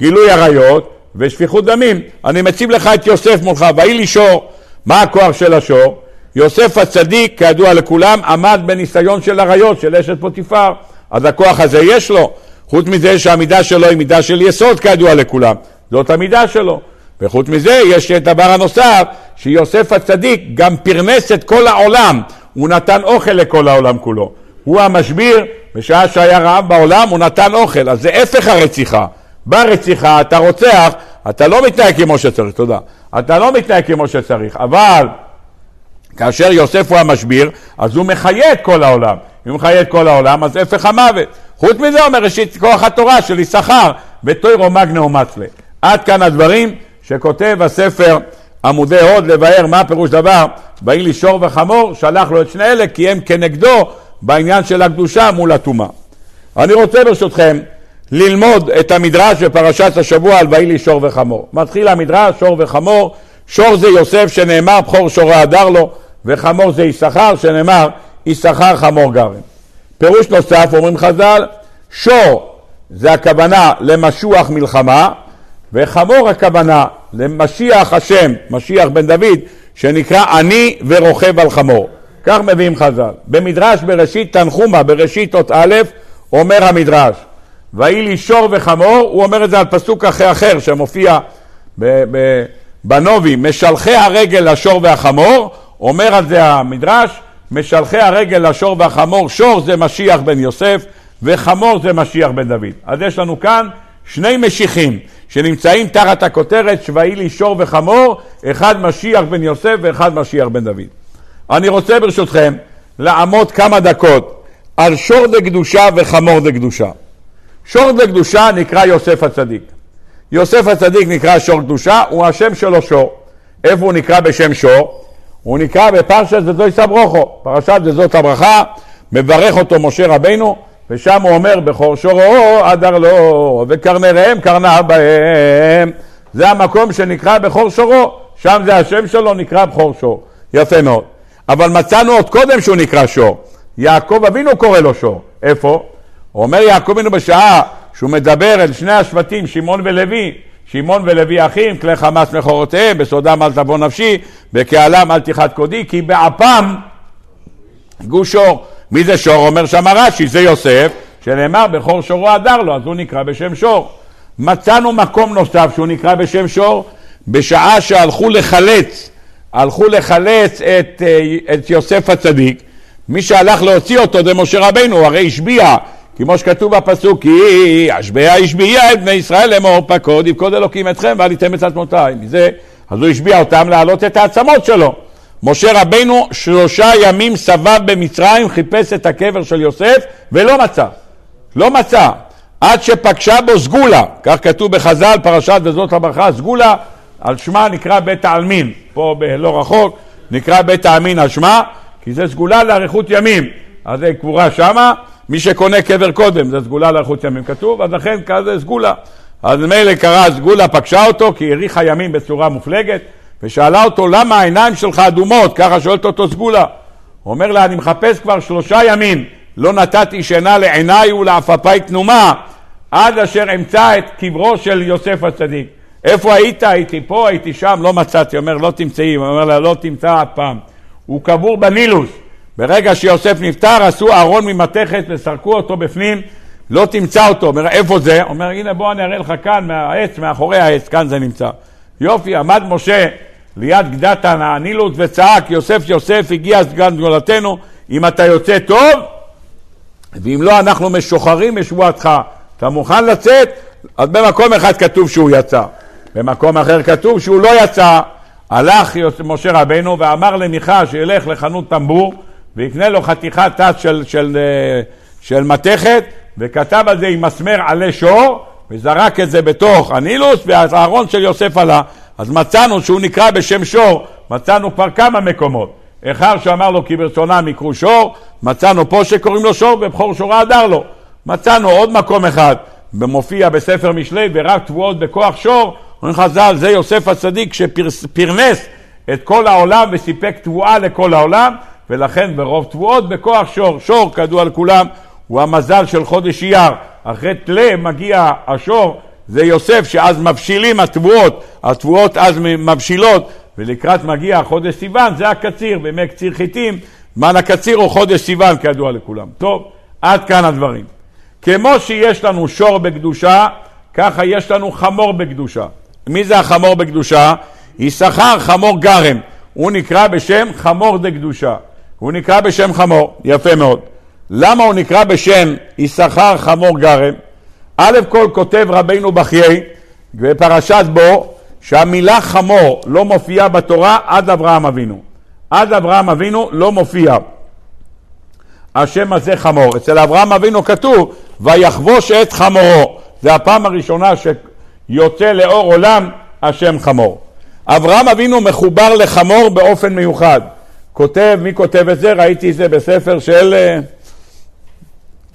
גילוי עריות ושפיכות דמים. אני מציב לך את יוסף מולך, ויהי לי שור. מה הכוח של השור? יוסף הצדיק, כידוע לכולם, עמד בניסיון של עריות, של אשת פוטיפר. אז הכוח הזה יש לו. חוץ מזה שהמידה שלו היא מידה של יסוד, כידוע לכולם. זאת המידה שלו. וחוץ מזה יש את הדבר הנוסף, שיוסף הצדיק גם פרנס את כל העולם. הוא נתן אוכל לכל העולם כולו. הוא המשביר, בשעה שהיה רעב בעולם הוא נתן אוכל, אז זה הפך הרציחה. ברציחה אתה רוצח, אתה לא מתנהג כמו שצריך, תודה. אתה לא מתנהג כמו שצריך, אבל כאשר יוסף הוא המשביר, אז הוא מחיה את כל העולם. אם הוא מחיה את כל העולם, אז הפך המוות. חוץ מזה אומר ראשית כוח התורה של יששכר, ותוירו מגנאו מצלה. עד כאן הדברים שכותב הספר עמודי הוד לבאר מה פירוש דבר, ויהי שור וחמור, שלח לו את שני אלה כי הם כנגדו בעניין של הקדושה מול הטומאה. אני רוצה ברשותכם ללמוד את המדרש בפרשת השבוע על ויהי שור וחמור. מתחיל המדרש, שור וחמור, שור זה יוסף שנאמר בכור שורו הדר לו, וחמור זה יששכר שנאמר יששכר חמור גרם. פירוש נוסף אומרים חז"ל, שור זה הכוונה למשוח מלחמה, וחמור הכוונה למשיח השם, משיח בן דוד, שנקרא אני ורוכב על חמור. כך מביאים חז"ל. במדרש בראשית תנחומה, בראשית אות א', אומר המדרש, ויהי לי שור וחמור, הוא אומר את זה על פסוק אחר אחר שמופיע בנובי, משלחי הרגל לשור והחמור, אומר על זה המדרש, משלחי הרגל לשור והחמור, שור זה משיח בן יוסף וחמור זה משיח בן דוד. אז יש לנו כאן שני משיחים שנמצאים תחת הכותרת שויהי לי שור וחמור, אחד משיח בן יוסף ואחד משיח בן דוד. אני רוצה ברשותכם לעמוד כמה דקות על שור דקדושה וחמור דקדושה. שור דקדושה נקרא יוסף הצדיק. יוסף הצדיק נקרא שור קדושה, הוא השם שלו שור. איפה הוא נקרא בשם שור? הוא נקרא בפרשת זזוי סברוכו, פרשת זזות הברכה, מברך אותו משה רבינו, ושם הוא אומר בכור שורו עדר לו, וקרני ראם קרנה בהם. זה המקום שנקרא בכור שורו, שם זה השם שלו נקרא בכור שור. יפה מאוד. אבל מצאנו עוד קודם שהוא נקרא שור. יעקב אבינו קורא לו שור. איפה? אומר יעקב אבינו בשעה שהוא מדבר אל שני השבטים, שמעון ולוי, שמעון ולוי אחים, כלי חמאס מכורותיהם, בסודם אל תבוא נפשי, בקהלם אל תחת קודי, כי באפם גוש שור. מי זה שור? אומר שם רש"י, זה יוסף, שנאמר בכור שורו הדר לו, אז הוא נקרא בשם שור. מצאנו מקום נוסף שהוא נקרא בשם שור, בשעה שהלכו לחלץ הלכו לחלץ את, אה, את יוסף הצדיק, מי שהלך להוציא אותו זה משה רבנו, הוא הרי השביע, כמו שכתוב בפסוק, כי השביע השביע את בני ישראל לאמור פקוד, יפקוד אלוקים אתכם ועליתם את עצמותיי. מזה, אז הוא השביע אותם להעלות את העצמות שלו. משה רבנו שלושה ימים סבב במצרים, חיפש את הקבר של יוסף ולא מצא. לא מצא. עד שפגשה בו סגולה, כך כתוב בחז"ל, פרשת וזאת הברכה, סגולה על שמה נקרא בית העלמין, פה לא רחוק, נקרא בית העלמין על שמה, כי זה סגולה לאריכות ימים. אז זה קבורה שמה, מי שקונה קבר קודם, זה סגולה לאריכות ימים כתוב, אז לכן כזה סגולה. אז מילא קרא סגולה, פגשה אותו, כי האריכה ימים בצורה מופלגת, ושאלה אותו, למה העיניים שלך אדומות? ככה שואלת אותו סגולה. הוא אומר לה, אני מחפש כבר שלושה ימים, לא נתתי שינה לעיניי ולעפפיי תנומה, עד אשר אמצא את קברו של יוסף הצדיק. איפה היית? הייתי פה, הייתי שם, לא מצאתי. אומר, לא תמצאי. הוא אומר לה, לא תמצא אף פעם. הוא קבור בנילוס. ברגע שיוסף נפטר, עשו ארון ממתכת וסרקו אותו בפנים, לא תמצא אותו. אומר, איפה זה? אומר, הנה בוא אני אראה לך כאן, מהעץ, מאחורי העץ, כאן זה נמצא. יופי, עמד משה ליד גדת הנילוס וצעק, יוסף, יוסף, הגיע סגן גדולתנו, אם אתה יוצא טוב, ואם לא, אנחנו משוחררים משבועתך. אתה מוכן לצאת? אז במקום אחד כתוב שהוא יצא. במקום אחר כתוב שהוא לא יצא. הלך משה רבנו ואמר למיכה שילך לחנות טמבור ויקנה לו חתיכת תת של, של, אה, של מתכת וכתב על זה עם מסמר עלי שור וזרק את זה בתוך הנילוס והארון של יוסף עלה. אז מצאנו שהוא נקרא בשם שור, מצאנו כבר כמה מקומות. אחד שאמר לו כי ברצונם יקרו שור, מצאנו פה שקוראים לו שור ובכור שורה הדר לו. מצאנו עוד מקום אחד, מופיע בספר משלי ורק תבואות בכוח שור, אומרים חז"ל, זה יוסף הצדיק שפרנס את כל העולם וסיפק תבואה לכל העולם, ולכן ברוב תבואות בכוח שור. שור, כידוע לכולם, הוא המזל של חודש אייר. אחרי תלה מגיע השור, זה יוסף, שאז מבשילים התבואות, התבואות אז מבשילות, ולקראת מגיע חודש סיוון, זה הקציר, בימי קציר חיטים, זמן הקציר הוא חודש סיוון, כידוע לכולם. טוב, עד כאן הדברים. כמו שיש לנו שור בקדושה, ככה יש לנו חמור בקדושה. מי זה החמור בקדושה? יששכר חמור גרם. הוא נקרא בשם חמור דקדושה. הוא נקרא בשם חמור, יפה מאוד. למה הוא נקרא בשם יששכר חמור גרם? א' כל כותב רבינו בחיי בפרשת בו שהמילה חמור לא מופיעה בתורה עד אברהם אבינו. עד אברהם אבינו לא מופיע השם הזה חמור. אצל אברהם אבינו כתוב ויחבוש את חמורו. זה הפעם הראשונה שיוצא לאור עולם השם חמור. אברהם אבינו מחובר לחמור באופן מיוחד. כותב, מי כותב את זה? ראיתי את זה בספר של...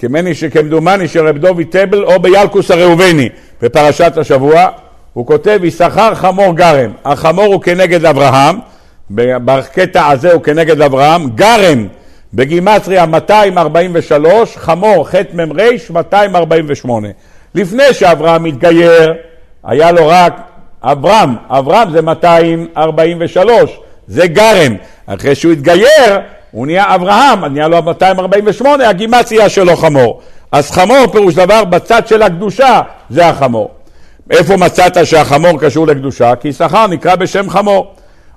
כמני שכמדומני של רב דובי טבל או בילקוס הראובני. בפרשת השבוע, הוא כותב יששכר חמור גרם, החמור הוא כנגד אברהם, בקטע הזה הוא כנגד אברהם, גרם בגימטריה 243, חמור ח' מ"ר 248. לפני שאברהם התגייר, היה לו רק אברהם, אברהם זה 243, זה גרם. אחרי שהוא התגייר, הוא נהיה אברהם, נהיה לו 248, הגימציה שלו חמור. אז חמור פירוש דבר בצד של הקדושה זה החמור. איפה מצאת שהחמור קשור לקדושה? כי שכר נקרא בשם חמור.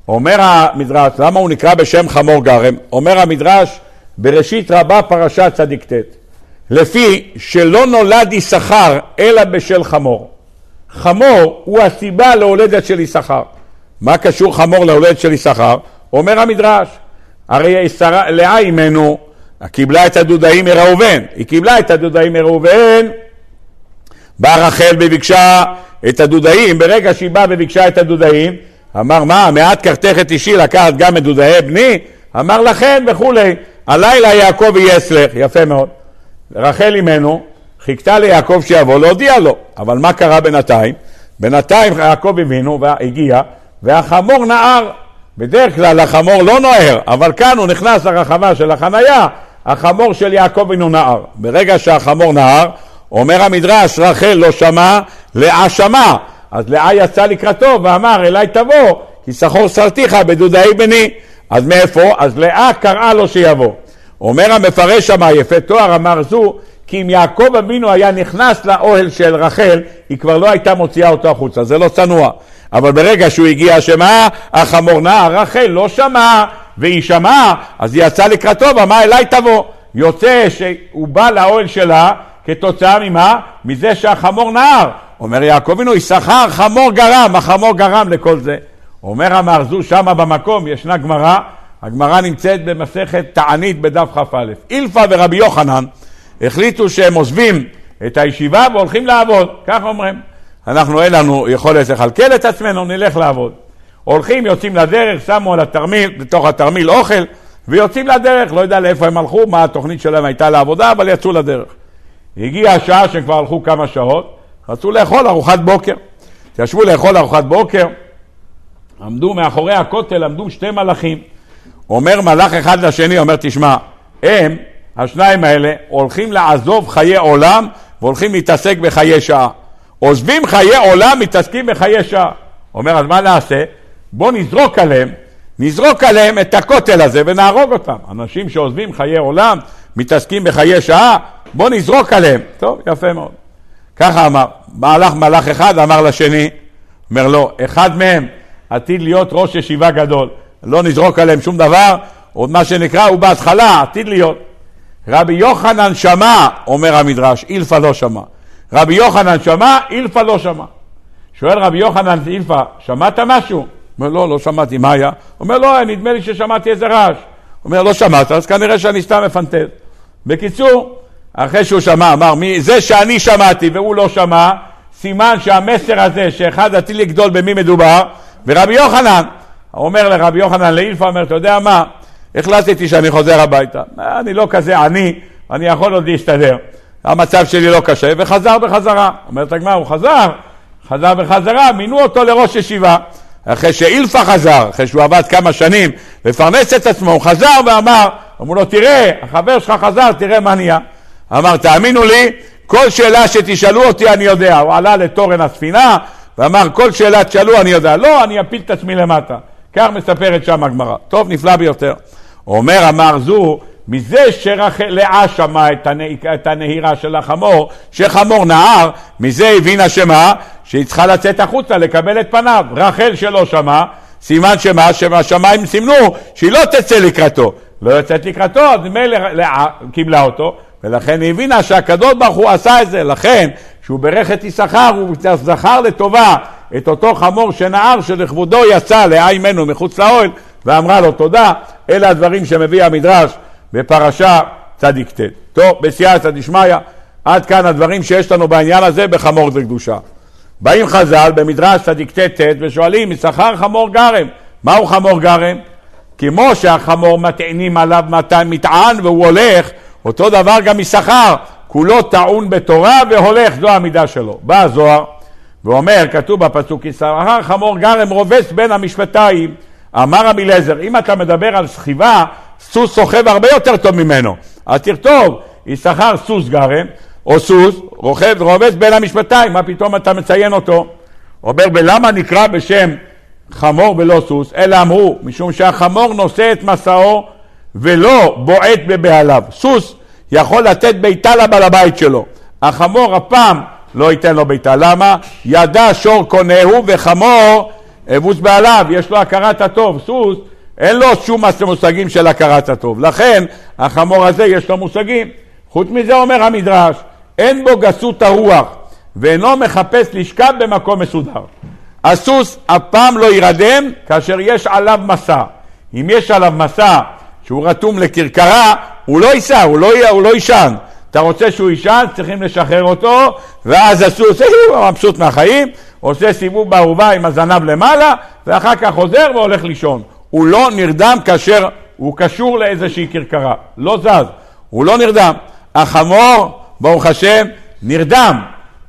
אומר המדרש, למה הוא נקרא בשם חמור גרם? אומר המדרש בראשית רבה פרשת צדיק ט' לפי שלא נולד יששכר אלא בשל חמור. חמור הוא הסיבה להולדת של יששכר. מה קשור חמור להולדת של יששכר? אומר המדרש, הרי לאה אימנו קיבלה את הדודאים מראובן, היא קיבלה את הדודאים מראובן, באה רחל וביקשה את הדודאים, ברגע שהיא באה וביקשה את הדודאים, אמר מה, מעט קרתך את אישי לקחת גם את דודאי בני? אמר לכן וכולי, הלילה יעקב יהיה אצלך, יפה מאוד. רחל אימנו חיכתה ליעקב שיבוא להודיע לו, אבל מה קרה בינתיים? בינתיים יעקב הבינו והגיע, והחמור נער. בדרך כלל החמור לא נוער, אבל כאן הוא נכנס לרחבה של החנייה, החמור של יעקב אינו נער. ברגע שהחמור נער, אומר המדרש, רחל לא שמע, לאה שמע. אז לאה יצא לקראתו ואמר, אליי תבוא, כי סחור שרתיך בדודאי בני. אז מאיפה? אז לאה קראה לו שיבוא. אומר המפרש שמה, יפה תואר, אמר זו, כי אם יעקב אבינו היה נכנס לאוהל של רחל, היא כבר לא הייתה מוציאה אותו החוצה, זה לא צנוע. אבל ברגע שהוא הגיע שמע, החמור נער, רחל לא שמע, והיא שמעה, אז היא יצאה לקראתו ואמרה אליי תבוא. יוצא שהוא בא לאוהל שלה כתוצאה ממה? מזה שהחמור נער. אומר יעקב אבינו, יששכר חמור גרם, החמור גרם לכל זה. אומר המארזו שמה במקום, ישנה גמרא, הגמרא נמצאת במסכת תענית בדף כ"א. אילפא ורבי יוחנן החליטו שהם עוזבים את הישיבה והולכים לעבוד, כך אומרים. אנחנו אין לנו יכולת לכלכל את עצמנו, נלך לעבוד. הולכים, יוצאים לדרך, שמו על התרמיל, בתוך התרמיל אוכל, ויוצאים לדרך, לא יודע לאיפה הם הלכו, מה התוכנית שלהם הייתה לעבודה, אבל יצאו לדרך. הגיעה השעה שהם כבר הלכו כמה שעות, רצו לאכול ארוחת בוקר. ישבו לאכול ארוחת בוקר, עמדו מאחורי הכותל, עמדו שתי מלאכים. אומר מלאך אחד לשני, אומר, תשמע, הם, השניים האלה, הולכים לעזוב חיי עולם והולכים להתעסק בחיי שעה. עוזבים חיי עולם, מתעסקים בחיי שעה. אומר, אז מה נעשה? בוא נזרוק עליהם, נזרוק עליהם את הכותל הזה ונהרוג אותם. אנשים שעוזבים חיי עולם, מתעסקים בחיי שעה, בוא נזרוק עליהם. טוב, יפה מאוד. ככה אמר. מהלך מלאך אחד אמר לשני, אומר לו, אחד מהם עתיד להיות ראש ישיבה גדול. לא נזרוק עליהם שום דבר, עוד מה שנקרא, הוא בהתחלה עתיד להיות. רבי יוחנן שמע, אומר המדרש, אילפא לא שמע. רבי יוחנן שמע, אילפא לא שמע. שואל רבי יוחנן אילפא, שמעת משהו? אומר, לא, לא שמעתי, מה היה? אומר, לא, נדמה לי ששמעתי איזה רעש. אומר, לא שמעת, אז כנראה שאני סתם מפנטז. בקיצור, אחרי שהוא שמע, אמר, מי, זה שאני שמעתי והוא לא שמע, סימן שהמסר הזה, שאחד עתיד לגדול במי מדובר, ורבי יוחנן, אומר לרבי יוחנן לאילפה, אומר, אתה יודע מה, החלטתי שאני חוזר הביתה. אני לא כזה עני, אני יכול עוד להסתדר. המצב שלי לא קשה, וחזר בחזרה. אומרת הגמרא, הוא חזר, חזר בחזרה, מינו אותו לראש ישיבה. אחרי שאילפה חזר, אחרי שהוא עבד כמה שנים לפרנס את עצמו, הוא חזר ואמר, אמרו לו, תראה, החבר שלך חזר, תראה מה נהיה. אמר, תאמינו לי, כל שאלה שתשאלו אותי אני יודע. הוא עלה לתורן הספינה ואמר, כל שאלה תשאלו אני יודע. לא, אני אפיל את עצמי למטה. כך מספרת שם הגמרא. טוב, נפלא ביותר. אומר אמר זו, מזה שלאה שמע את, הנה, את הנהירה של החמור, שחמור נהר, מזה הבינה שמה? שהיא צריכה לצאת החוצה לקבל את פניו. רחל שלא שמע, סימן שמה? שהשמיים סימנו שהיא לא תצא לקראתו. לא יוצאת לקראתו, אז ממילא לאה קיבלה אותו, ולכן היא הבינה שהקדוש ברוך הוא עשה את זה. לכן, כשהוא ברך את יששכר, הוא זכר לטובה את אותו חמור שנער שלכבודו יצא לאה אימנו מחוץ לאוהל ואמרה לו תודה. אלה הדברים שמביא המדרש בפרשה צדיק ט'. טוב, בסייעתא דשמיא, עד כאן הדברים שיש לנו בעניין הזה בחמור וקדושה. באים חז"ל במדרש צדיק ט' ושואלים, יששכר חמור גרם. מהו חמור גרם? כמו שהחמור מטענים עליו מטען והוא הולך, אותו דבר גם יששכר, כולו טעון בתורה והולך, זו המידה שלו. בא הזוהר ואומר, כתוב בפסוק, יששכר חמור גרם רובץ בין המשפטיים. אמר רבי אליעזר, אם אתה מדבר על סחיבה, סוס סוחב הרבה יותר טוב ממנו. אז תכתוב, יששכר סוס גרם, או סוס, רוכב, רובץ בין המשפטיים, מה פתאום אתה מציין אותו? אומר, ולמה נקרא בשם חמור ולא סוס? אלא אמרו, משום שהחמור נושא את מסעו ולא בועט בבעליו. סוס יכול לתת ביתה לבעל הבית שלו. החמור הפעם לא ייתן לו ביתה. למה? ידע שור קונהו וחמור אבוס בעליו, יש לו הכרת הטוב. סוס, אין לו שום מושגים של הכרת הטוב. לכן, החמור הזה יש לו מושגים. חוץ מזה אומר המדרש, אין בו גסות הרוח, ואינו מחפש לשכב במקום מסודר. הסוס אף פעם לא יירדם כאשר יש עליו מסע. אם יש עליו מסע שהוא רתום לכרכרה, הוא לא ייסע, הוא לא, הוא לא יישן. אתה רוצה שהוא יישן, צריכים לשחרר אותו, ואז הסוס, הוא מבסוט מהחיים, עושה סיבוב בערובה עם הזנב למעלה, ואחר כך חוזר והולך לישון. הוא לא נרדם כאשר הוא קשור לאיזושהי כרכרה, לא זז, הוא לא נרדם. החמור, ברוך השם, נרדם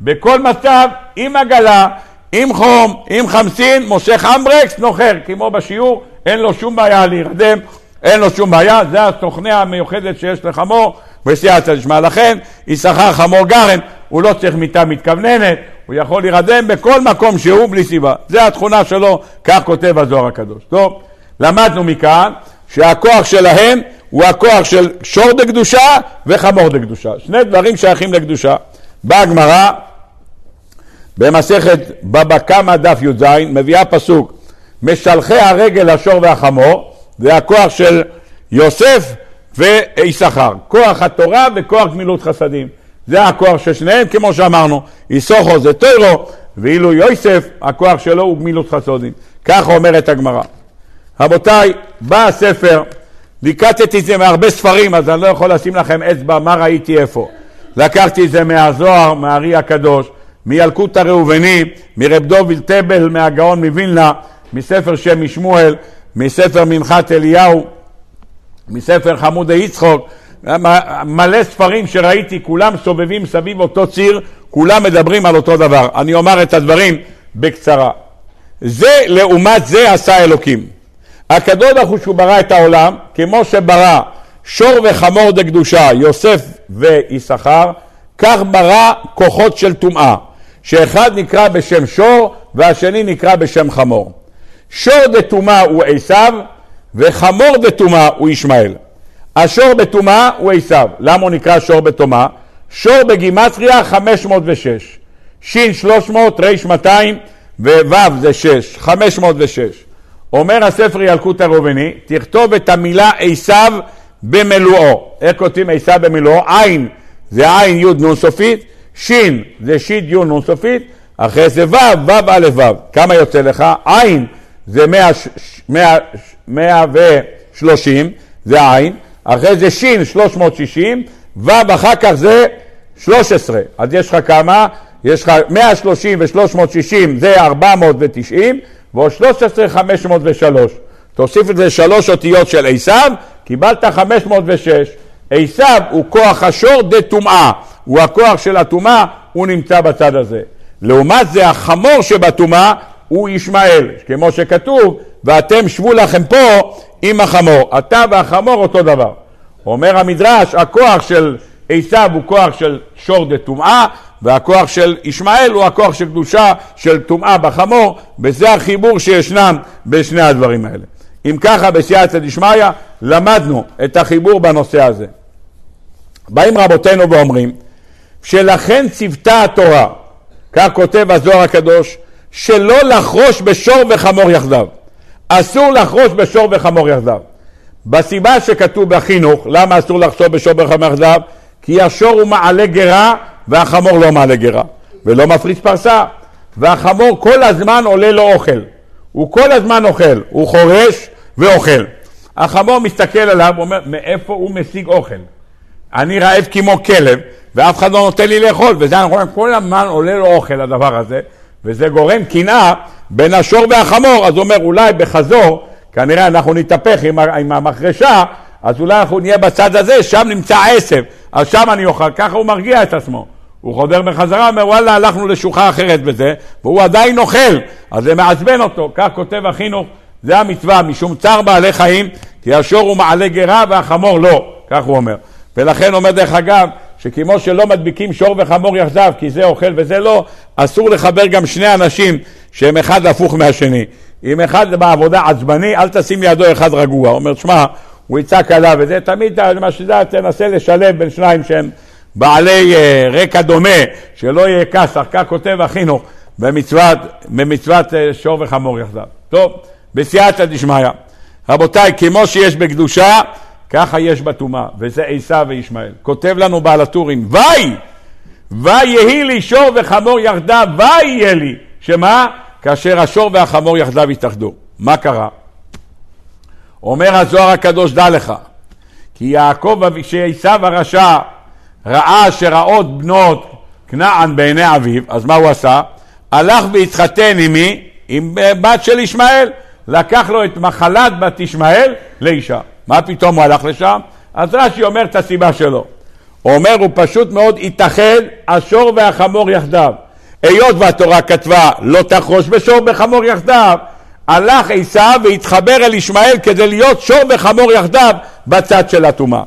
בכל מצב, עם עגלה, עם חום, עם חמסין, מושך אמברקס, נוחר, כמו בשיעור, אין לו שום בעיה להירדם, אין לו שום בעיה, זה התוכניה המיוחדת שיש לחמור בסייעתא דשמיא. לכן, יששכר חמור גרם, הוא לא צריך מיטה מתכווננת, הוא יכול להירדם בכל מקום שהוא בלי סיבה. זה התכונה שלו, כך כותב הזוהר הקדוש. טוב, למדנו מכאן שהכוח שלהם הוא הכוח של שור דקדושה וחמור דקדושה. שני דברים שייכים לקדושה. באה הגמרא במסכת בבא קמא דף י"ז, מביאה פסוק משלחי הרגל השור והחמור, זה הכוח של יוסף ויששכר, כוח התורה וכוח גמילות חסדים. זה הכוח של שניהם, כמו שאמרנו, איסוכו זה טוירו, ואילו יוסף, הכוח שלו הוא גמילות חסדים. ככה אומרת הגמרא. רבותיי, בא הספר, ליקטתי את זה מהרבה ספרים, אז אני לא יכול לשים לכם אצבע מה ראיתי איפה. לקחתי את זה מהזוהר, מהארי הקדוש, מילקוט הראובני, מרב דוביל טבל, מהגאון מווילנה, מספר שם משמואל, מספר מנחת אליהו, מספר חמודי יצחוק, מלא ספרים שראיתי, כולם סובבים סביב אותו ציר, כולם מדברים על אותו דבר. אני אומר את הדברים בקצרה. זה לעומת זה עשה אלוקים. הקדוש ברוך הוא שהוא ברא את העולם, כמו שברא שור וחמור דקדושה, יוסף ויששכר, כך ברא כוחות של טומאה, שאחד נקרא בשם שור והשני נקרא בשם חמור. שור דטומאה הוא עשיו וחמור דטומאה הוא ישמעאל. השור בטומאה הוא עשיו. למה הוא נקרא שור בטומאה? שור בגימטריה 506. שין 300, ריש 200 ווו זה 6, 506. אומר הספר ילקוט הראובני, תכתוב את המילה עשיו במלואו. איך כותבים עיסה במלואו? עין זה עין י' נ' סופית, שין זה שיד י' נ' סופית, אחרי זה ו', ו' א' ו'. כמה יוצא לך? עין זה 130, זה עין, אחרי זה שין 360, ו' אחר כך זה 13. אז יש לך כמה? יש לך 130 ו-360 זה 490, ועוד 13, 503. תוסיף את זה שלוש אותיות של עשיו, קיבלת 506. עשיו הוא כוח השור דה טומאה, הוא הכוח של הטומאה, הוא נמצא בצד הזה. לעומת זה החמור שבטומאה הוא ישמעאל, כמו שכתוב, ואתם שבו לכם פה עם החמור. אתה והחמור אותו דבר. אומר המדרש, הכוח של עשיו הוא כוח של שור דה טומאה, והכוח של ישמעאל הוא הכוח של קדושה של טומאה בחמור, וזה החיבור שישנם בשני הדברים האלה. אם ככה בסייעתא דשמיא למדנו את החיבור בנושא הזה. באים רבותינו ואומרים שלכן ציוותה התורה, כך כותב הזוהר הקדוש, שלא לחרוש בשור וחמור יחדיו. אסור לחרוש בשור וחמור יחדיו. בסיבה שכתוב בחינוך, למה אסור לחשוב בשור וחמור יחדיו? כי השור הוא מעלה גרה והחמור לא מעלה גרה, ולא מפריץ פרסה. והחמור כל הזמן עולה לו אוכל. הוא כל הזמן אוכל, הוא חורש ואוכל. החמור מסתכל עליו ואומר, מאיפה הוא משיג אוכל? אני רעב כמו כלב, ואף אחד לא נותן לי לאכול, וזה אנחנו רואים, כל הזמן עולה לו אוכל הדבר הזה, וזה גורם קנאה בין השור והחמור, אז הוא אומר, אולי בחזור, כנראה אנחנו נתהפך עם, עם המחרשה, אז אולי אנחנו נהיה בצד הזה, שם נמצא עשב, אז שם אני אוכל, ככה הוא מרגיע את עצמו. הוא חוזר בחזרה, אומר וואלה הלכנו לשוחה אחרת בזה, והוא עדיין אוכל, אז זה מעצבן אותו, כך כותב החינוך, זה המצווה, משום צער בעלי חיים, כי השור הוא מעלה גרה והחמור לא, כך הוא אומר. ולכן אומר דרך אגב, שכמו שלא מדביקים שור וחמור יחדיו, כי זה אוכל וזה לא, אסור לחבר גם שני אנשים שהם אחד הפוך מהשני. אם אחד בעבודה עצבני, אל תשים לידו אחד רגוע. הוא אומר, שמע, הוא יצעק עליו וזה, תמיד, מה שזה, תנסה לשלב בין שניים שהם בעלי uh, רקע דומה, שלא יהיה כסח, כך כותב החינוך במצוות, במצוות uh, שור וחמור יחדיו. טוב, בסייעתא דשמיא. רבותיי, כמו שיש בקדושה, ככה יש בטומאה, וזה עשיו וישמעאל. כותב לנו בעל הטורים, ויהי, ויהי לי שור וחמור יחדיו, ויהיה לי, שמה? כאשר השור והחמור יחדיו יתאחדו. מה קרה? אומר הזוהר הקדוש, דע לך, כי יעקב, שעשיו הרשע ראה שרעות בנות כנען בעיני אביו, אז מה הוא עשה? הלך והתחתן עם מי? עם בת של ישמעאל. לקח לו את מחלת בת ישמעאל לאישה. מה פתאום הוא הלך לשם? אז רש"י אומר את הסיבה שלו. הוא אומר, הוא פשוט מאוד התאחד השור והחמור יחדיו. היות והתורה כתבה לא תחרוש בשור בחמור יחדיו, הלך עשיו והתחבר אל ישמעאל כדי להיות שור וחמור יחדיו בצד של הטומאה.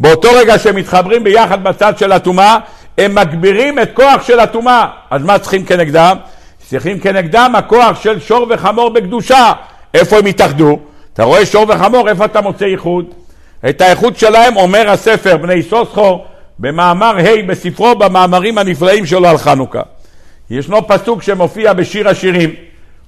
באותו רגע שהם מתחברים ביחד בצד של הטומאה, הם מגבירים את כוח של הטומאה. אז מה צריכים כנגדם? צריכים כנגדם הכוח של שור וחמור בקדושה. איפה הם התאחדו? אתה רואה שור וחמור, איפה אתה מוצא איחוד? את האיחוד שלהם אומר הספר בני סוסחו במאמר ה' בספרו במאמרים הנפלאים שלו על חנוכה. ישנו פסוק שמופיע בשיר השירים,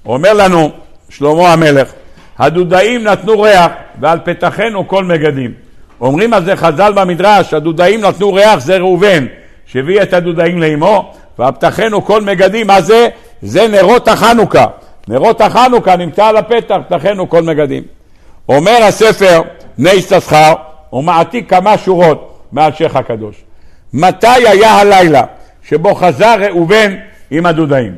אומר לנו שלמה המלך, הדודאים נתנו ריח ועל פתחנו כל מגדים. אומרים על זה חז"ל במדרש, הדודאים נתנו ריח זה ראובן, שהביא את הדודאים לאמו, והפתחנו כל מגדים, מה זה? זה נרות החנוכה. נרות החנוכה נמצא על הפתח, פתחנו כל מגדים. אומר הספר בני יששכר, הוא מעתיק כמה שורות מאלשיך הקדוש. מתי היה הלילה שבו חזר ראובן עם הדודאים?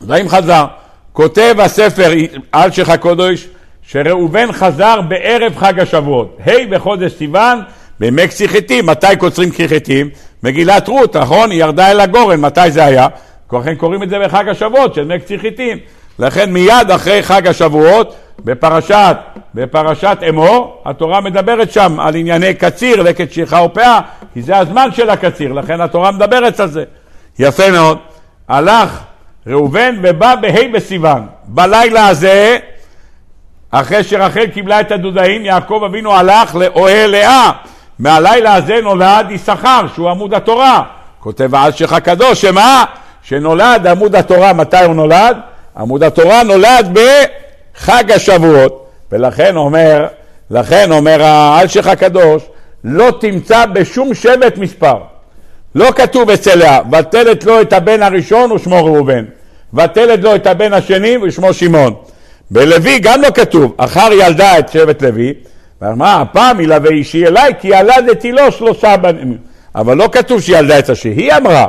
הדודאים חזר. כותב הספר אלשיך הקדוש שראובן חזר בערב חג השבועות, ה' בחודש סיוון, בימי כסי חיטים. מתי קוצרים כסי חיטים? מגילת רות, נכון? היא ירדה אל הגורן, מתי זה היה? לכן קוראים את זה בחג השבועות של מי חיטים. לכן מיד אחרי חג השבועות, בפרשת, בפרשת אמור, התורה מדברת שם על ענייני קציר, לקט שכחה ופאה, כי זה הזמן של הקציר, לכן התורה מדברת על זה. יפה מאוד. הלך ראובן ובא בה' בסיוון. בלילה הזה, אחרי שרחל קיבלה את הדודאים, יעקב אבינו הלך לאוהל לאה. מהלילה הזה נולד יששכר, שהוא עמוד התורה. כותב האלשיך הקדוש, שמה? שנולד עמוד התורה, מתי הוא נולד? עמוד התורה נולד בחג השבועות, ולכן אומר לכן אומר האלשיך הקדוש, לא תמצא בשום שבט מספר. לא כתוב אצל לאה, ותלת לו את הבן הראשון ושמו ראובן, ותלת לו את הבן השני ושמו שמעון. בלוי גם לא כתוב, אחר ילדה את שבט לוי, ואמרה, הפעם ילווה אישי אליי, כי ילדתי לו שלושה בנים. אבל לא כתוב שילדה את השני, היא אמרה.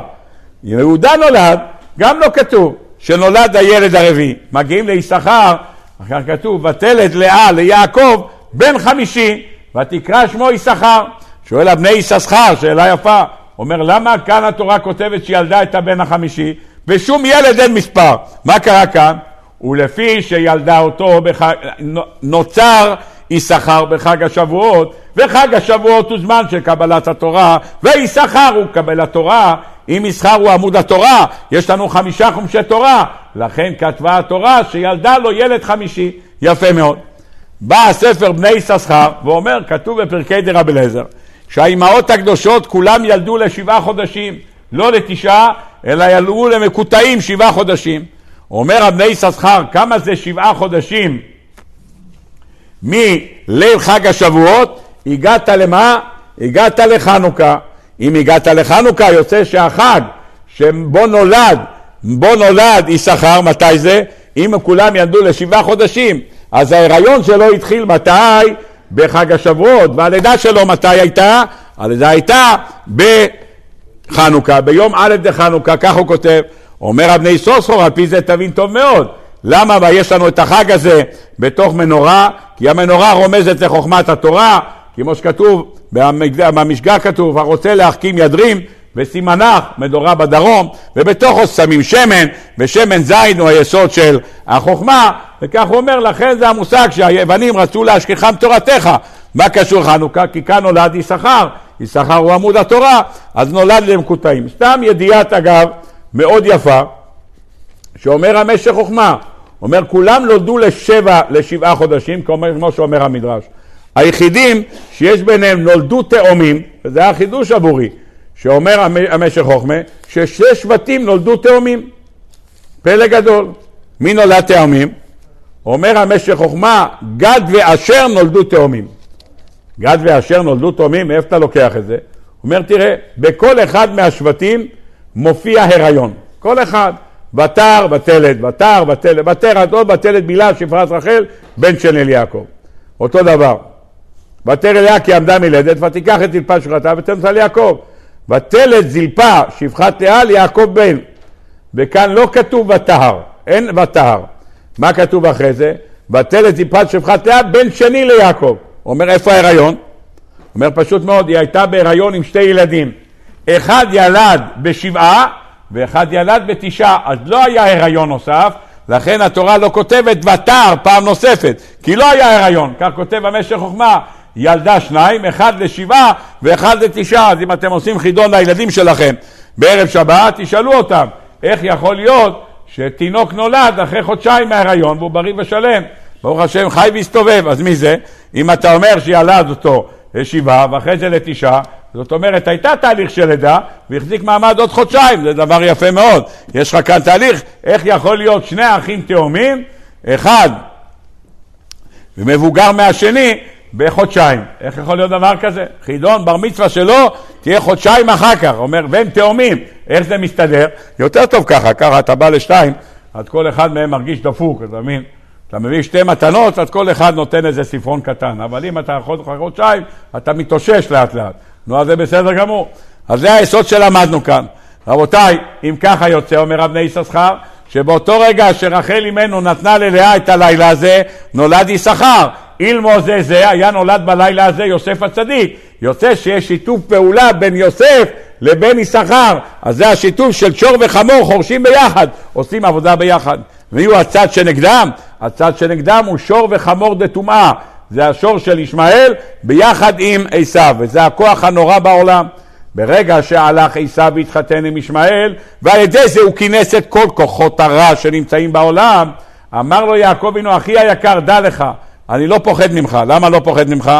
יהודה נולד, גם לא כתוב שנולד הילד הרביעי. מגיעים ליששכר, אחר כתוב, ותלת לאה ליעקב בן חמישי, ותקרא שמו יששכר. שואל הבני יששכר, שאלה יפה, אומר למה כאן התורה כותבת שילדה את הבן החמישי ושום ילד אין מספר? מה קרה כאן? ולפי שילדה אותו בח... נוצר יששכר בחג השבועות, וחג השבועות הוא זמן של קבלת התורה, ויששכר הוא קבל התורה, אם יששכר הוא עמוד התורה, יש לנו חמישה חומשי תורה, לכן כתבה התורה שילדה לו ילד חמישי, יפה מאוד. בא הספר בני יששכר ואומר, כתוב בפרקי דרב אליעזר, שהאימהות הקדושות כולם ילדו לשבעה חודשים, לא לתשעה, אלא ילדו למקוטעים שבעה חודשים. אומר הבני יששכר, כמה זה שבעה חודשים מליל חג השבועות, הגעת למה? הגעת לחנוכה. אם הגעת לחנוכה, יוצא שהחג שבו נולד, בו נולד יששכר, מתי זה? אם כולם ילדו לשבעה חודשים, אז ההיריון שלו התחיל מתי? בחג השבועות, והלידה שלו מתי הייתה? הלידה הייתה בחנוכה, ביום א' דחנוכה, כך הוא כותב. אומר אבני סוסחור, על פי זה תבין טוב מאוד. למה יש לנו את החג הזה בתוך מנורה? כי המנורה רומזת לחוכמת התורה, כמו שכתוב, במשגה כתוב, הרוצה להחכים ידרים וסימנך, מדורה בדרום, ובתוכו שמים שמן, ושמן זין הוא היסוד של החוכמה, וכך הוא אומר, לכן זה המושג שהיוונים רצו להשכיחם תורתך. מה קשור חנוכה? כי כאן נולד יששכר, יששכר הוא עמוד התורה, אז נולד למקוטעים. סתם ידיעת אגב מאוד יפה, שאומר המשך חוכמה, אומר כולם נולדו לשבע, לשבעה חודשים, כמו שאומר המדרש. היחידים שיש ביניהם נולדו תאומים, וזה היה חידוש עבורי, שאומר המשך חוכמה, ששני שבטים נולדו תאומים. פלא גדול. מי נולד תאומים? אומר המשך חוכמה, גד ואשר נולדו תאומים. גד ואשר נולדו תאומים, מאיפה אתה לוקח את זה? אומר, תראה, בכל אחד מהשבטים מופיע הריון. כל אחד. בתר, בתלת, בתר, בתלת, בתר, עוד בתלת בילה, שפרת רחל, בן של אל יעקב. אותו דבר. ותר אליה כי עמדה מלדת, ותיקח את זלפה שכרתה ותן אותה ליעקב. ותלת זלפה שפחת לאה ליעקב בן. וכאן לא כתוב ותהר, אין ותהר. מה כתוב אחרי זה? ותלת זלפת שפחת לאה בן שני ליעקב. אומר איפה ההיריון? אומר פשוט מאוד, היא הייתה בהיריון עם שתי ילדים. אחד ילד בשבעה ואחד ילד בתשעה, אז לא היה הריון נוסף, לכן התורה לא כותבת ותר פעם נוספת, כי לא היה הריון, כך כותב המשך חוכמה, ילדה שניים, אחד לשבעה ואחד לתשעה, אז אם אתם עושים חידון לילדים שלכם בערב שבת, תשאלו אותם, איך יכול להיות שתינוק נולד אחרי חודשיים מההריון והוא בריא ושלם, ברוך השם חי והסתובב, אז מי זה? אם אתה אומר שילד אותו לשבעה ואחרי זה לתשעה, זאת אומרת, הייתה תהליך של לידה והחזיק מעמד עוד חודשיים, זה דבר יפה מאוד. יש לך כאן תהליך, איך יכול להיות שני אחים תאומים, אחד מבוגר מהשני בחודשיים. איך יכול להיות דבר כזה? חידון בר מצווה שלו תהיה חודשיים אחר כך, אומר, והם תאומים, איך זה מסתדר? יותר טוב ככה, ככה אתה בא לשתיים, אז כל אחד מהם מרגיש דפוק, אתה מבין? אתה מביא שתי מתנות, אז כל אחד נותן איזה ספרון קטן, אבל אם אתה חודשיים, אתה מתאושש לאט לאט. נו, אז זה בסדר גמור. אז זה היסוד שלמדנו כאן. רבותיי, אם ככה יוצא, אומר רב יששכר, שבאותו רגע שרחל אימנו נתנה ללאה את הלילה הזה, נולד יששכר. אילמו זה זה, היה נולד בלילה הזה יוסף הצדיק. יוצא שיש שיתוף פעולה בין יוסף לבין יששכר. אז זה השיתוף של שור וחמור, חורשים ביחד, עושים עבודה ביחד. מי הוא הצד שנגדם? הצד שנגדם הוא שור וחמור דטומאה. זה השור של ישמעאל ביחד עם עשיו, וזה הכוח הנורא בעולם. ברגע שהלך עשיו והתחתן עם ישמעאל, ועל ידי זה הוא כינס את כל כוחות הרע שנמצאים בעולם, אמר לו יעקב אבינו, אחי היקר, דע לך, אני לא פוחד ממך. למה לא פוחד ממך?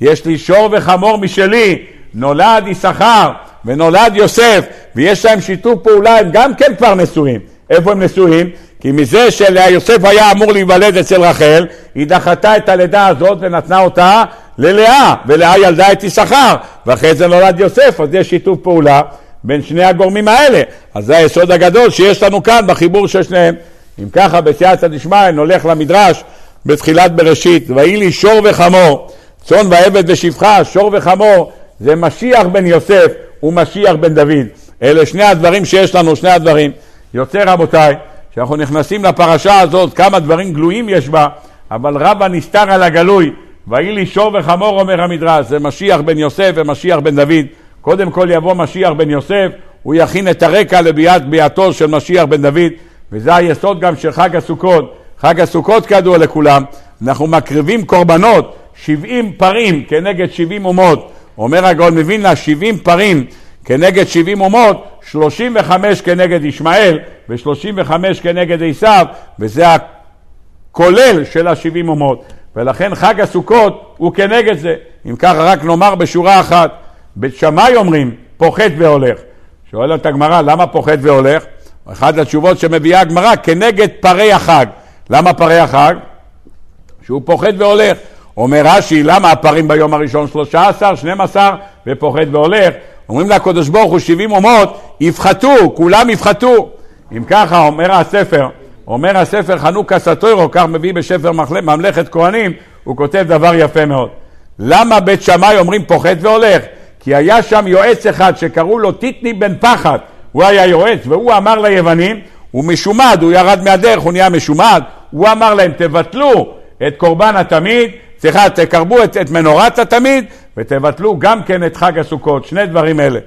יש לי שור וחמור משלי, נולד יששכר ונולד יוסף, ויש להם שיתוף פעולה, הם גם כן כבר נשואים. איפה הם נשואים? כי מזה שיוסף היה אמור להיוולד אצל רחל, היא דחתה את הלידה הזאת ונתנה אותה ללאה, ולאה ילדה את יששכר, ואחרי זה נולד יוסף, אז יש שיתוף פעולה בין שני הגורמים האלה. אז זה היסוד הגדול שיש לנו כאן בחיבור של שניהם. אם ככה, בסייעתא דשמיא נולך למדרש בתחילת בראשית, ויהי לי שור וחמור, צאן ועבד ושפחה, שור וחמור, זה משיח בן יוסף ומשיח בן דוד. אלה שני הדברים שיש לנו, שני הדברים. יוצא רבותיי, כשאנחנו נכנסים לפרשה הזאת, כמה דברים גלויים יש בה, אבל רבא נסתר על הגלוי. ויהי לי שור וחמור, אומר המדרש, זה משיח בן יוסף ומשיח בן דוד. קודם כל יבוא משיח בן יוסף, הוא יכין את הרקע לביאת ביאתו של משיח בן דוד, וזה היסוד גם של חג הסוכות. חג הסוכות כידוע לכולם, אנחנו מקריבים קורבנות, 70 פרים כנגד 70 אומות. אומר הגאון מווילנה, 70 פרים כנגד 70 אומות, 35 כנגד ישמעאל ו-35 כנגד עשיו, וזה הכולל של ה-70 אומות. ולכן חג הסוכות הוא כנגד זה. אם ככה רק נאמר בשורה אחת, בית שמאי אומרים פוחת והולך. שואלת הגמרא למה פוחת והולך? אחת התשובות שמביאה הגמרא כנגד פרי החג. למה פרי החג? שהוא פוחת והולך. אומר רש"י, למה הפרים ביום הראשון 13, 12 ופוחת והולך? אומרים לקדוש ברוך הוא 70 אומות, יפחתו, כולם יפחתו. אם ככה, אומר הספר, אומר הספר חנוכה סטוירו, כך מביא בספר ממלכת כהנים, הוא כותב דבר יפה מאוד. למה בית שמאי אומרים פוחת והולך? כי היה שם יועץ אחד שקראו לו טיטני בן פחד, הוא היה יועץ, והוא אמר ליוונים, הוא משומד, הוא ירד מהדרך, הוא נהיה משומד, הוא אמר להם, תבטלו את קורבן התמיד, סליחה, תקרבו את, את מנורת התמיד, ותבטלו גם כן את חג הסוכות, שני דברים אלה.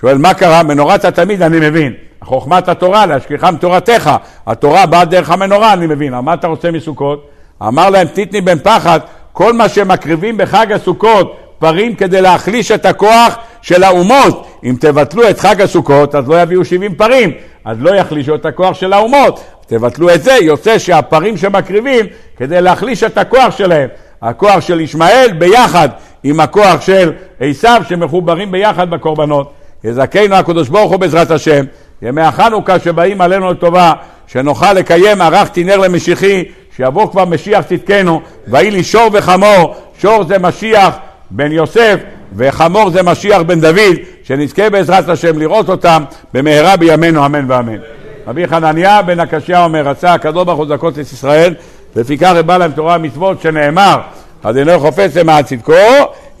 שואל, מה קרה? מנורת התמיד אני מבין. חוכמת התורה, להשכיחם תורתך. התורה באה דרך המנורה, אני מבין. מה אתה רוצה מסוכות? אמר להם טיטני בן פחד, כל מה שמקריבים בחג הסוכות, פרים כדי להחליש את הכוח של האומות. אם תבטלו את חג הסוכות, אז לא יביאו 70 פרים, אז לא יחלישו את הכוח של האומות. תבטלו את זה, יוצא שהפרים שמקריבים כדי להחליש את הכוח שלהם. הכוח של ישמעאל ביחד עם הכוח של עשיו שמחוברים ביחד בקורבנות. יזכנו הקדוש ברוך הוא בעזרת השם, ימי החנוכה שבאים עלינו לטובה, שנוכל לקיים ערכתי נר למשיחי, שיבוא כבר משיח צדקנו, ויהי לי שור וחמור, שור זה משיח בן יוסף, וחמור זה משיח בן דוד, שנזכה בעזרת השם לראות אותם במהרה בימינו אמן ואמן. רבי חנניה בן הקשיא אומר, רצה הקדוש ברוך הוא זכות את ישראל, לפיכך הבא להם תורה ומצוות שנאמר, אז אינו חופץ למען צדקו,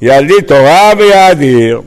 ילדי תורה ויאדיר.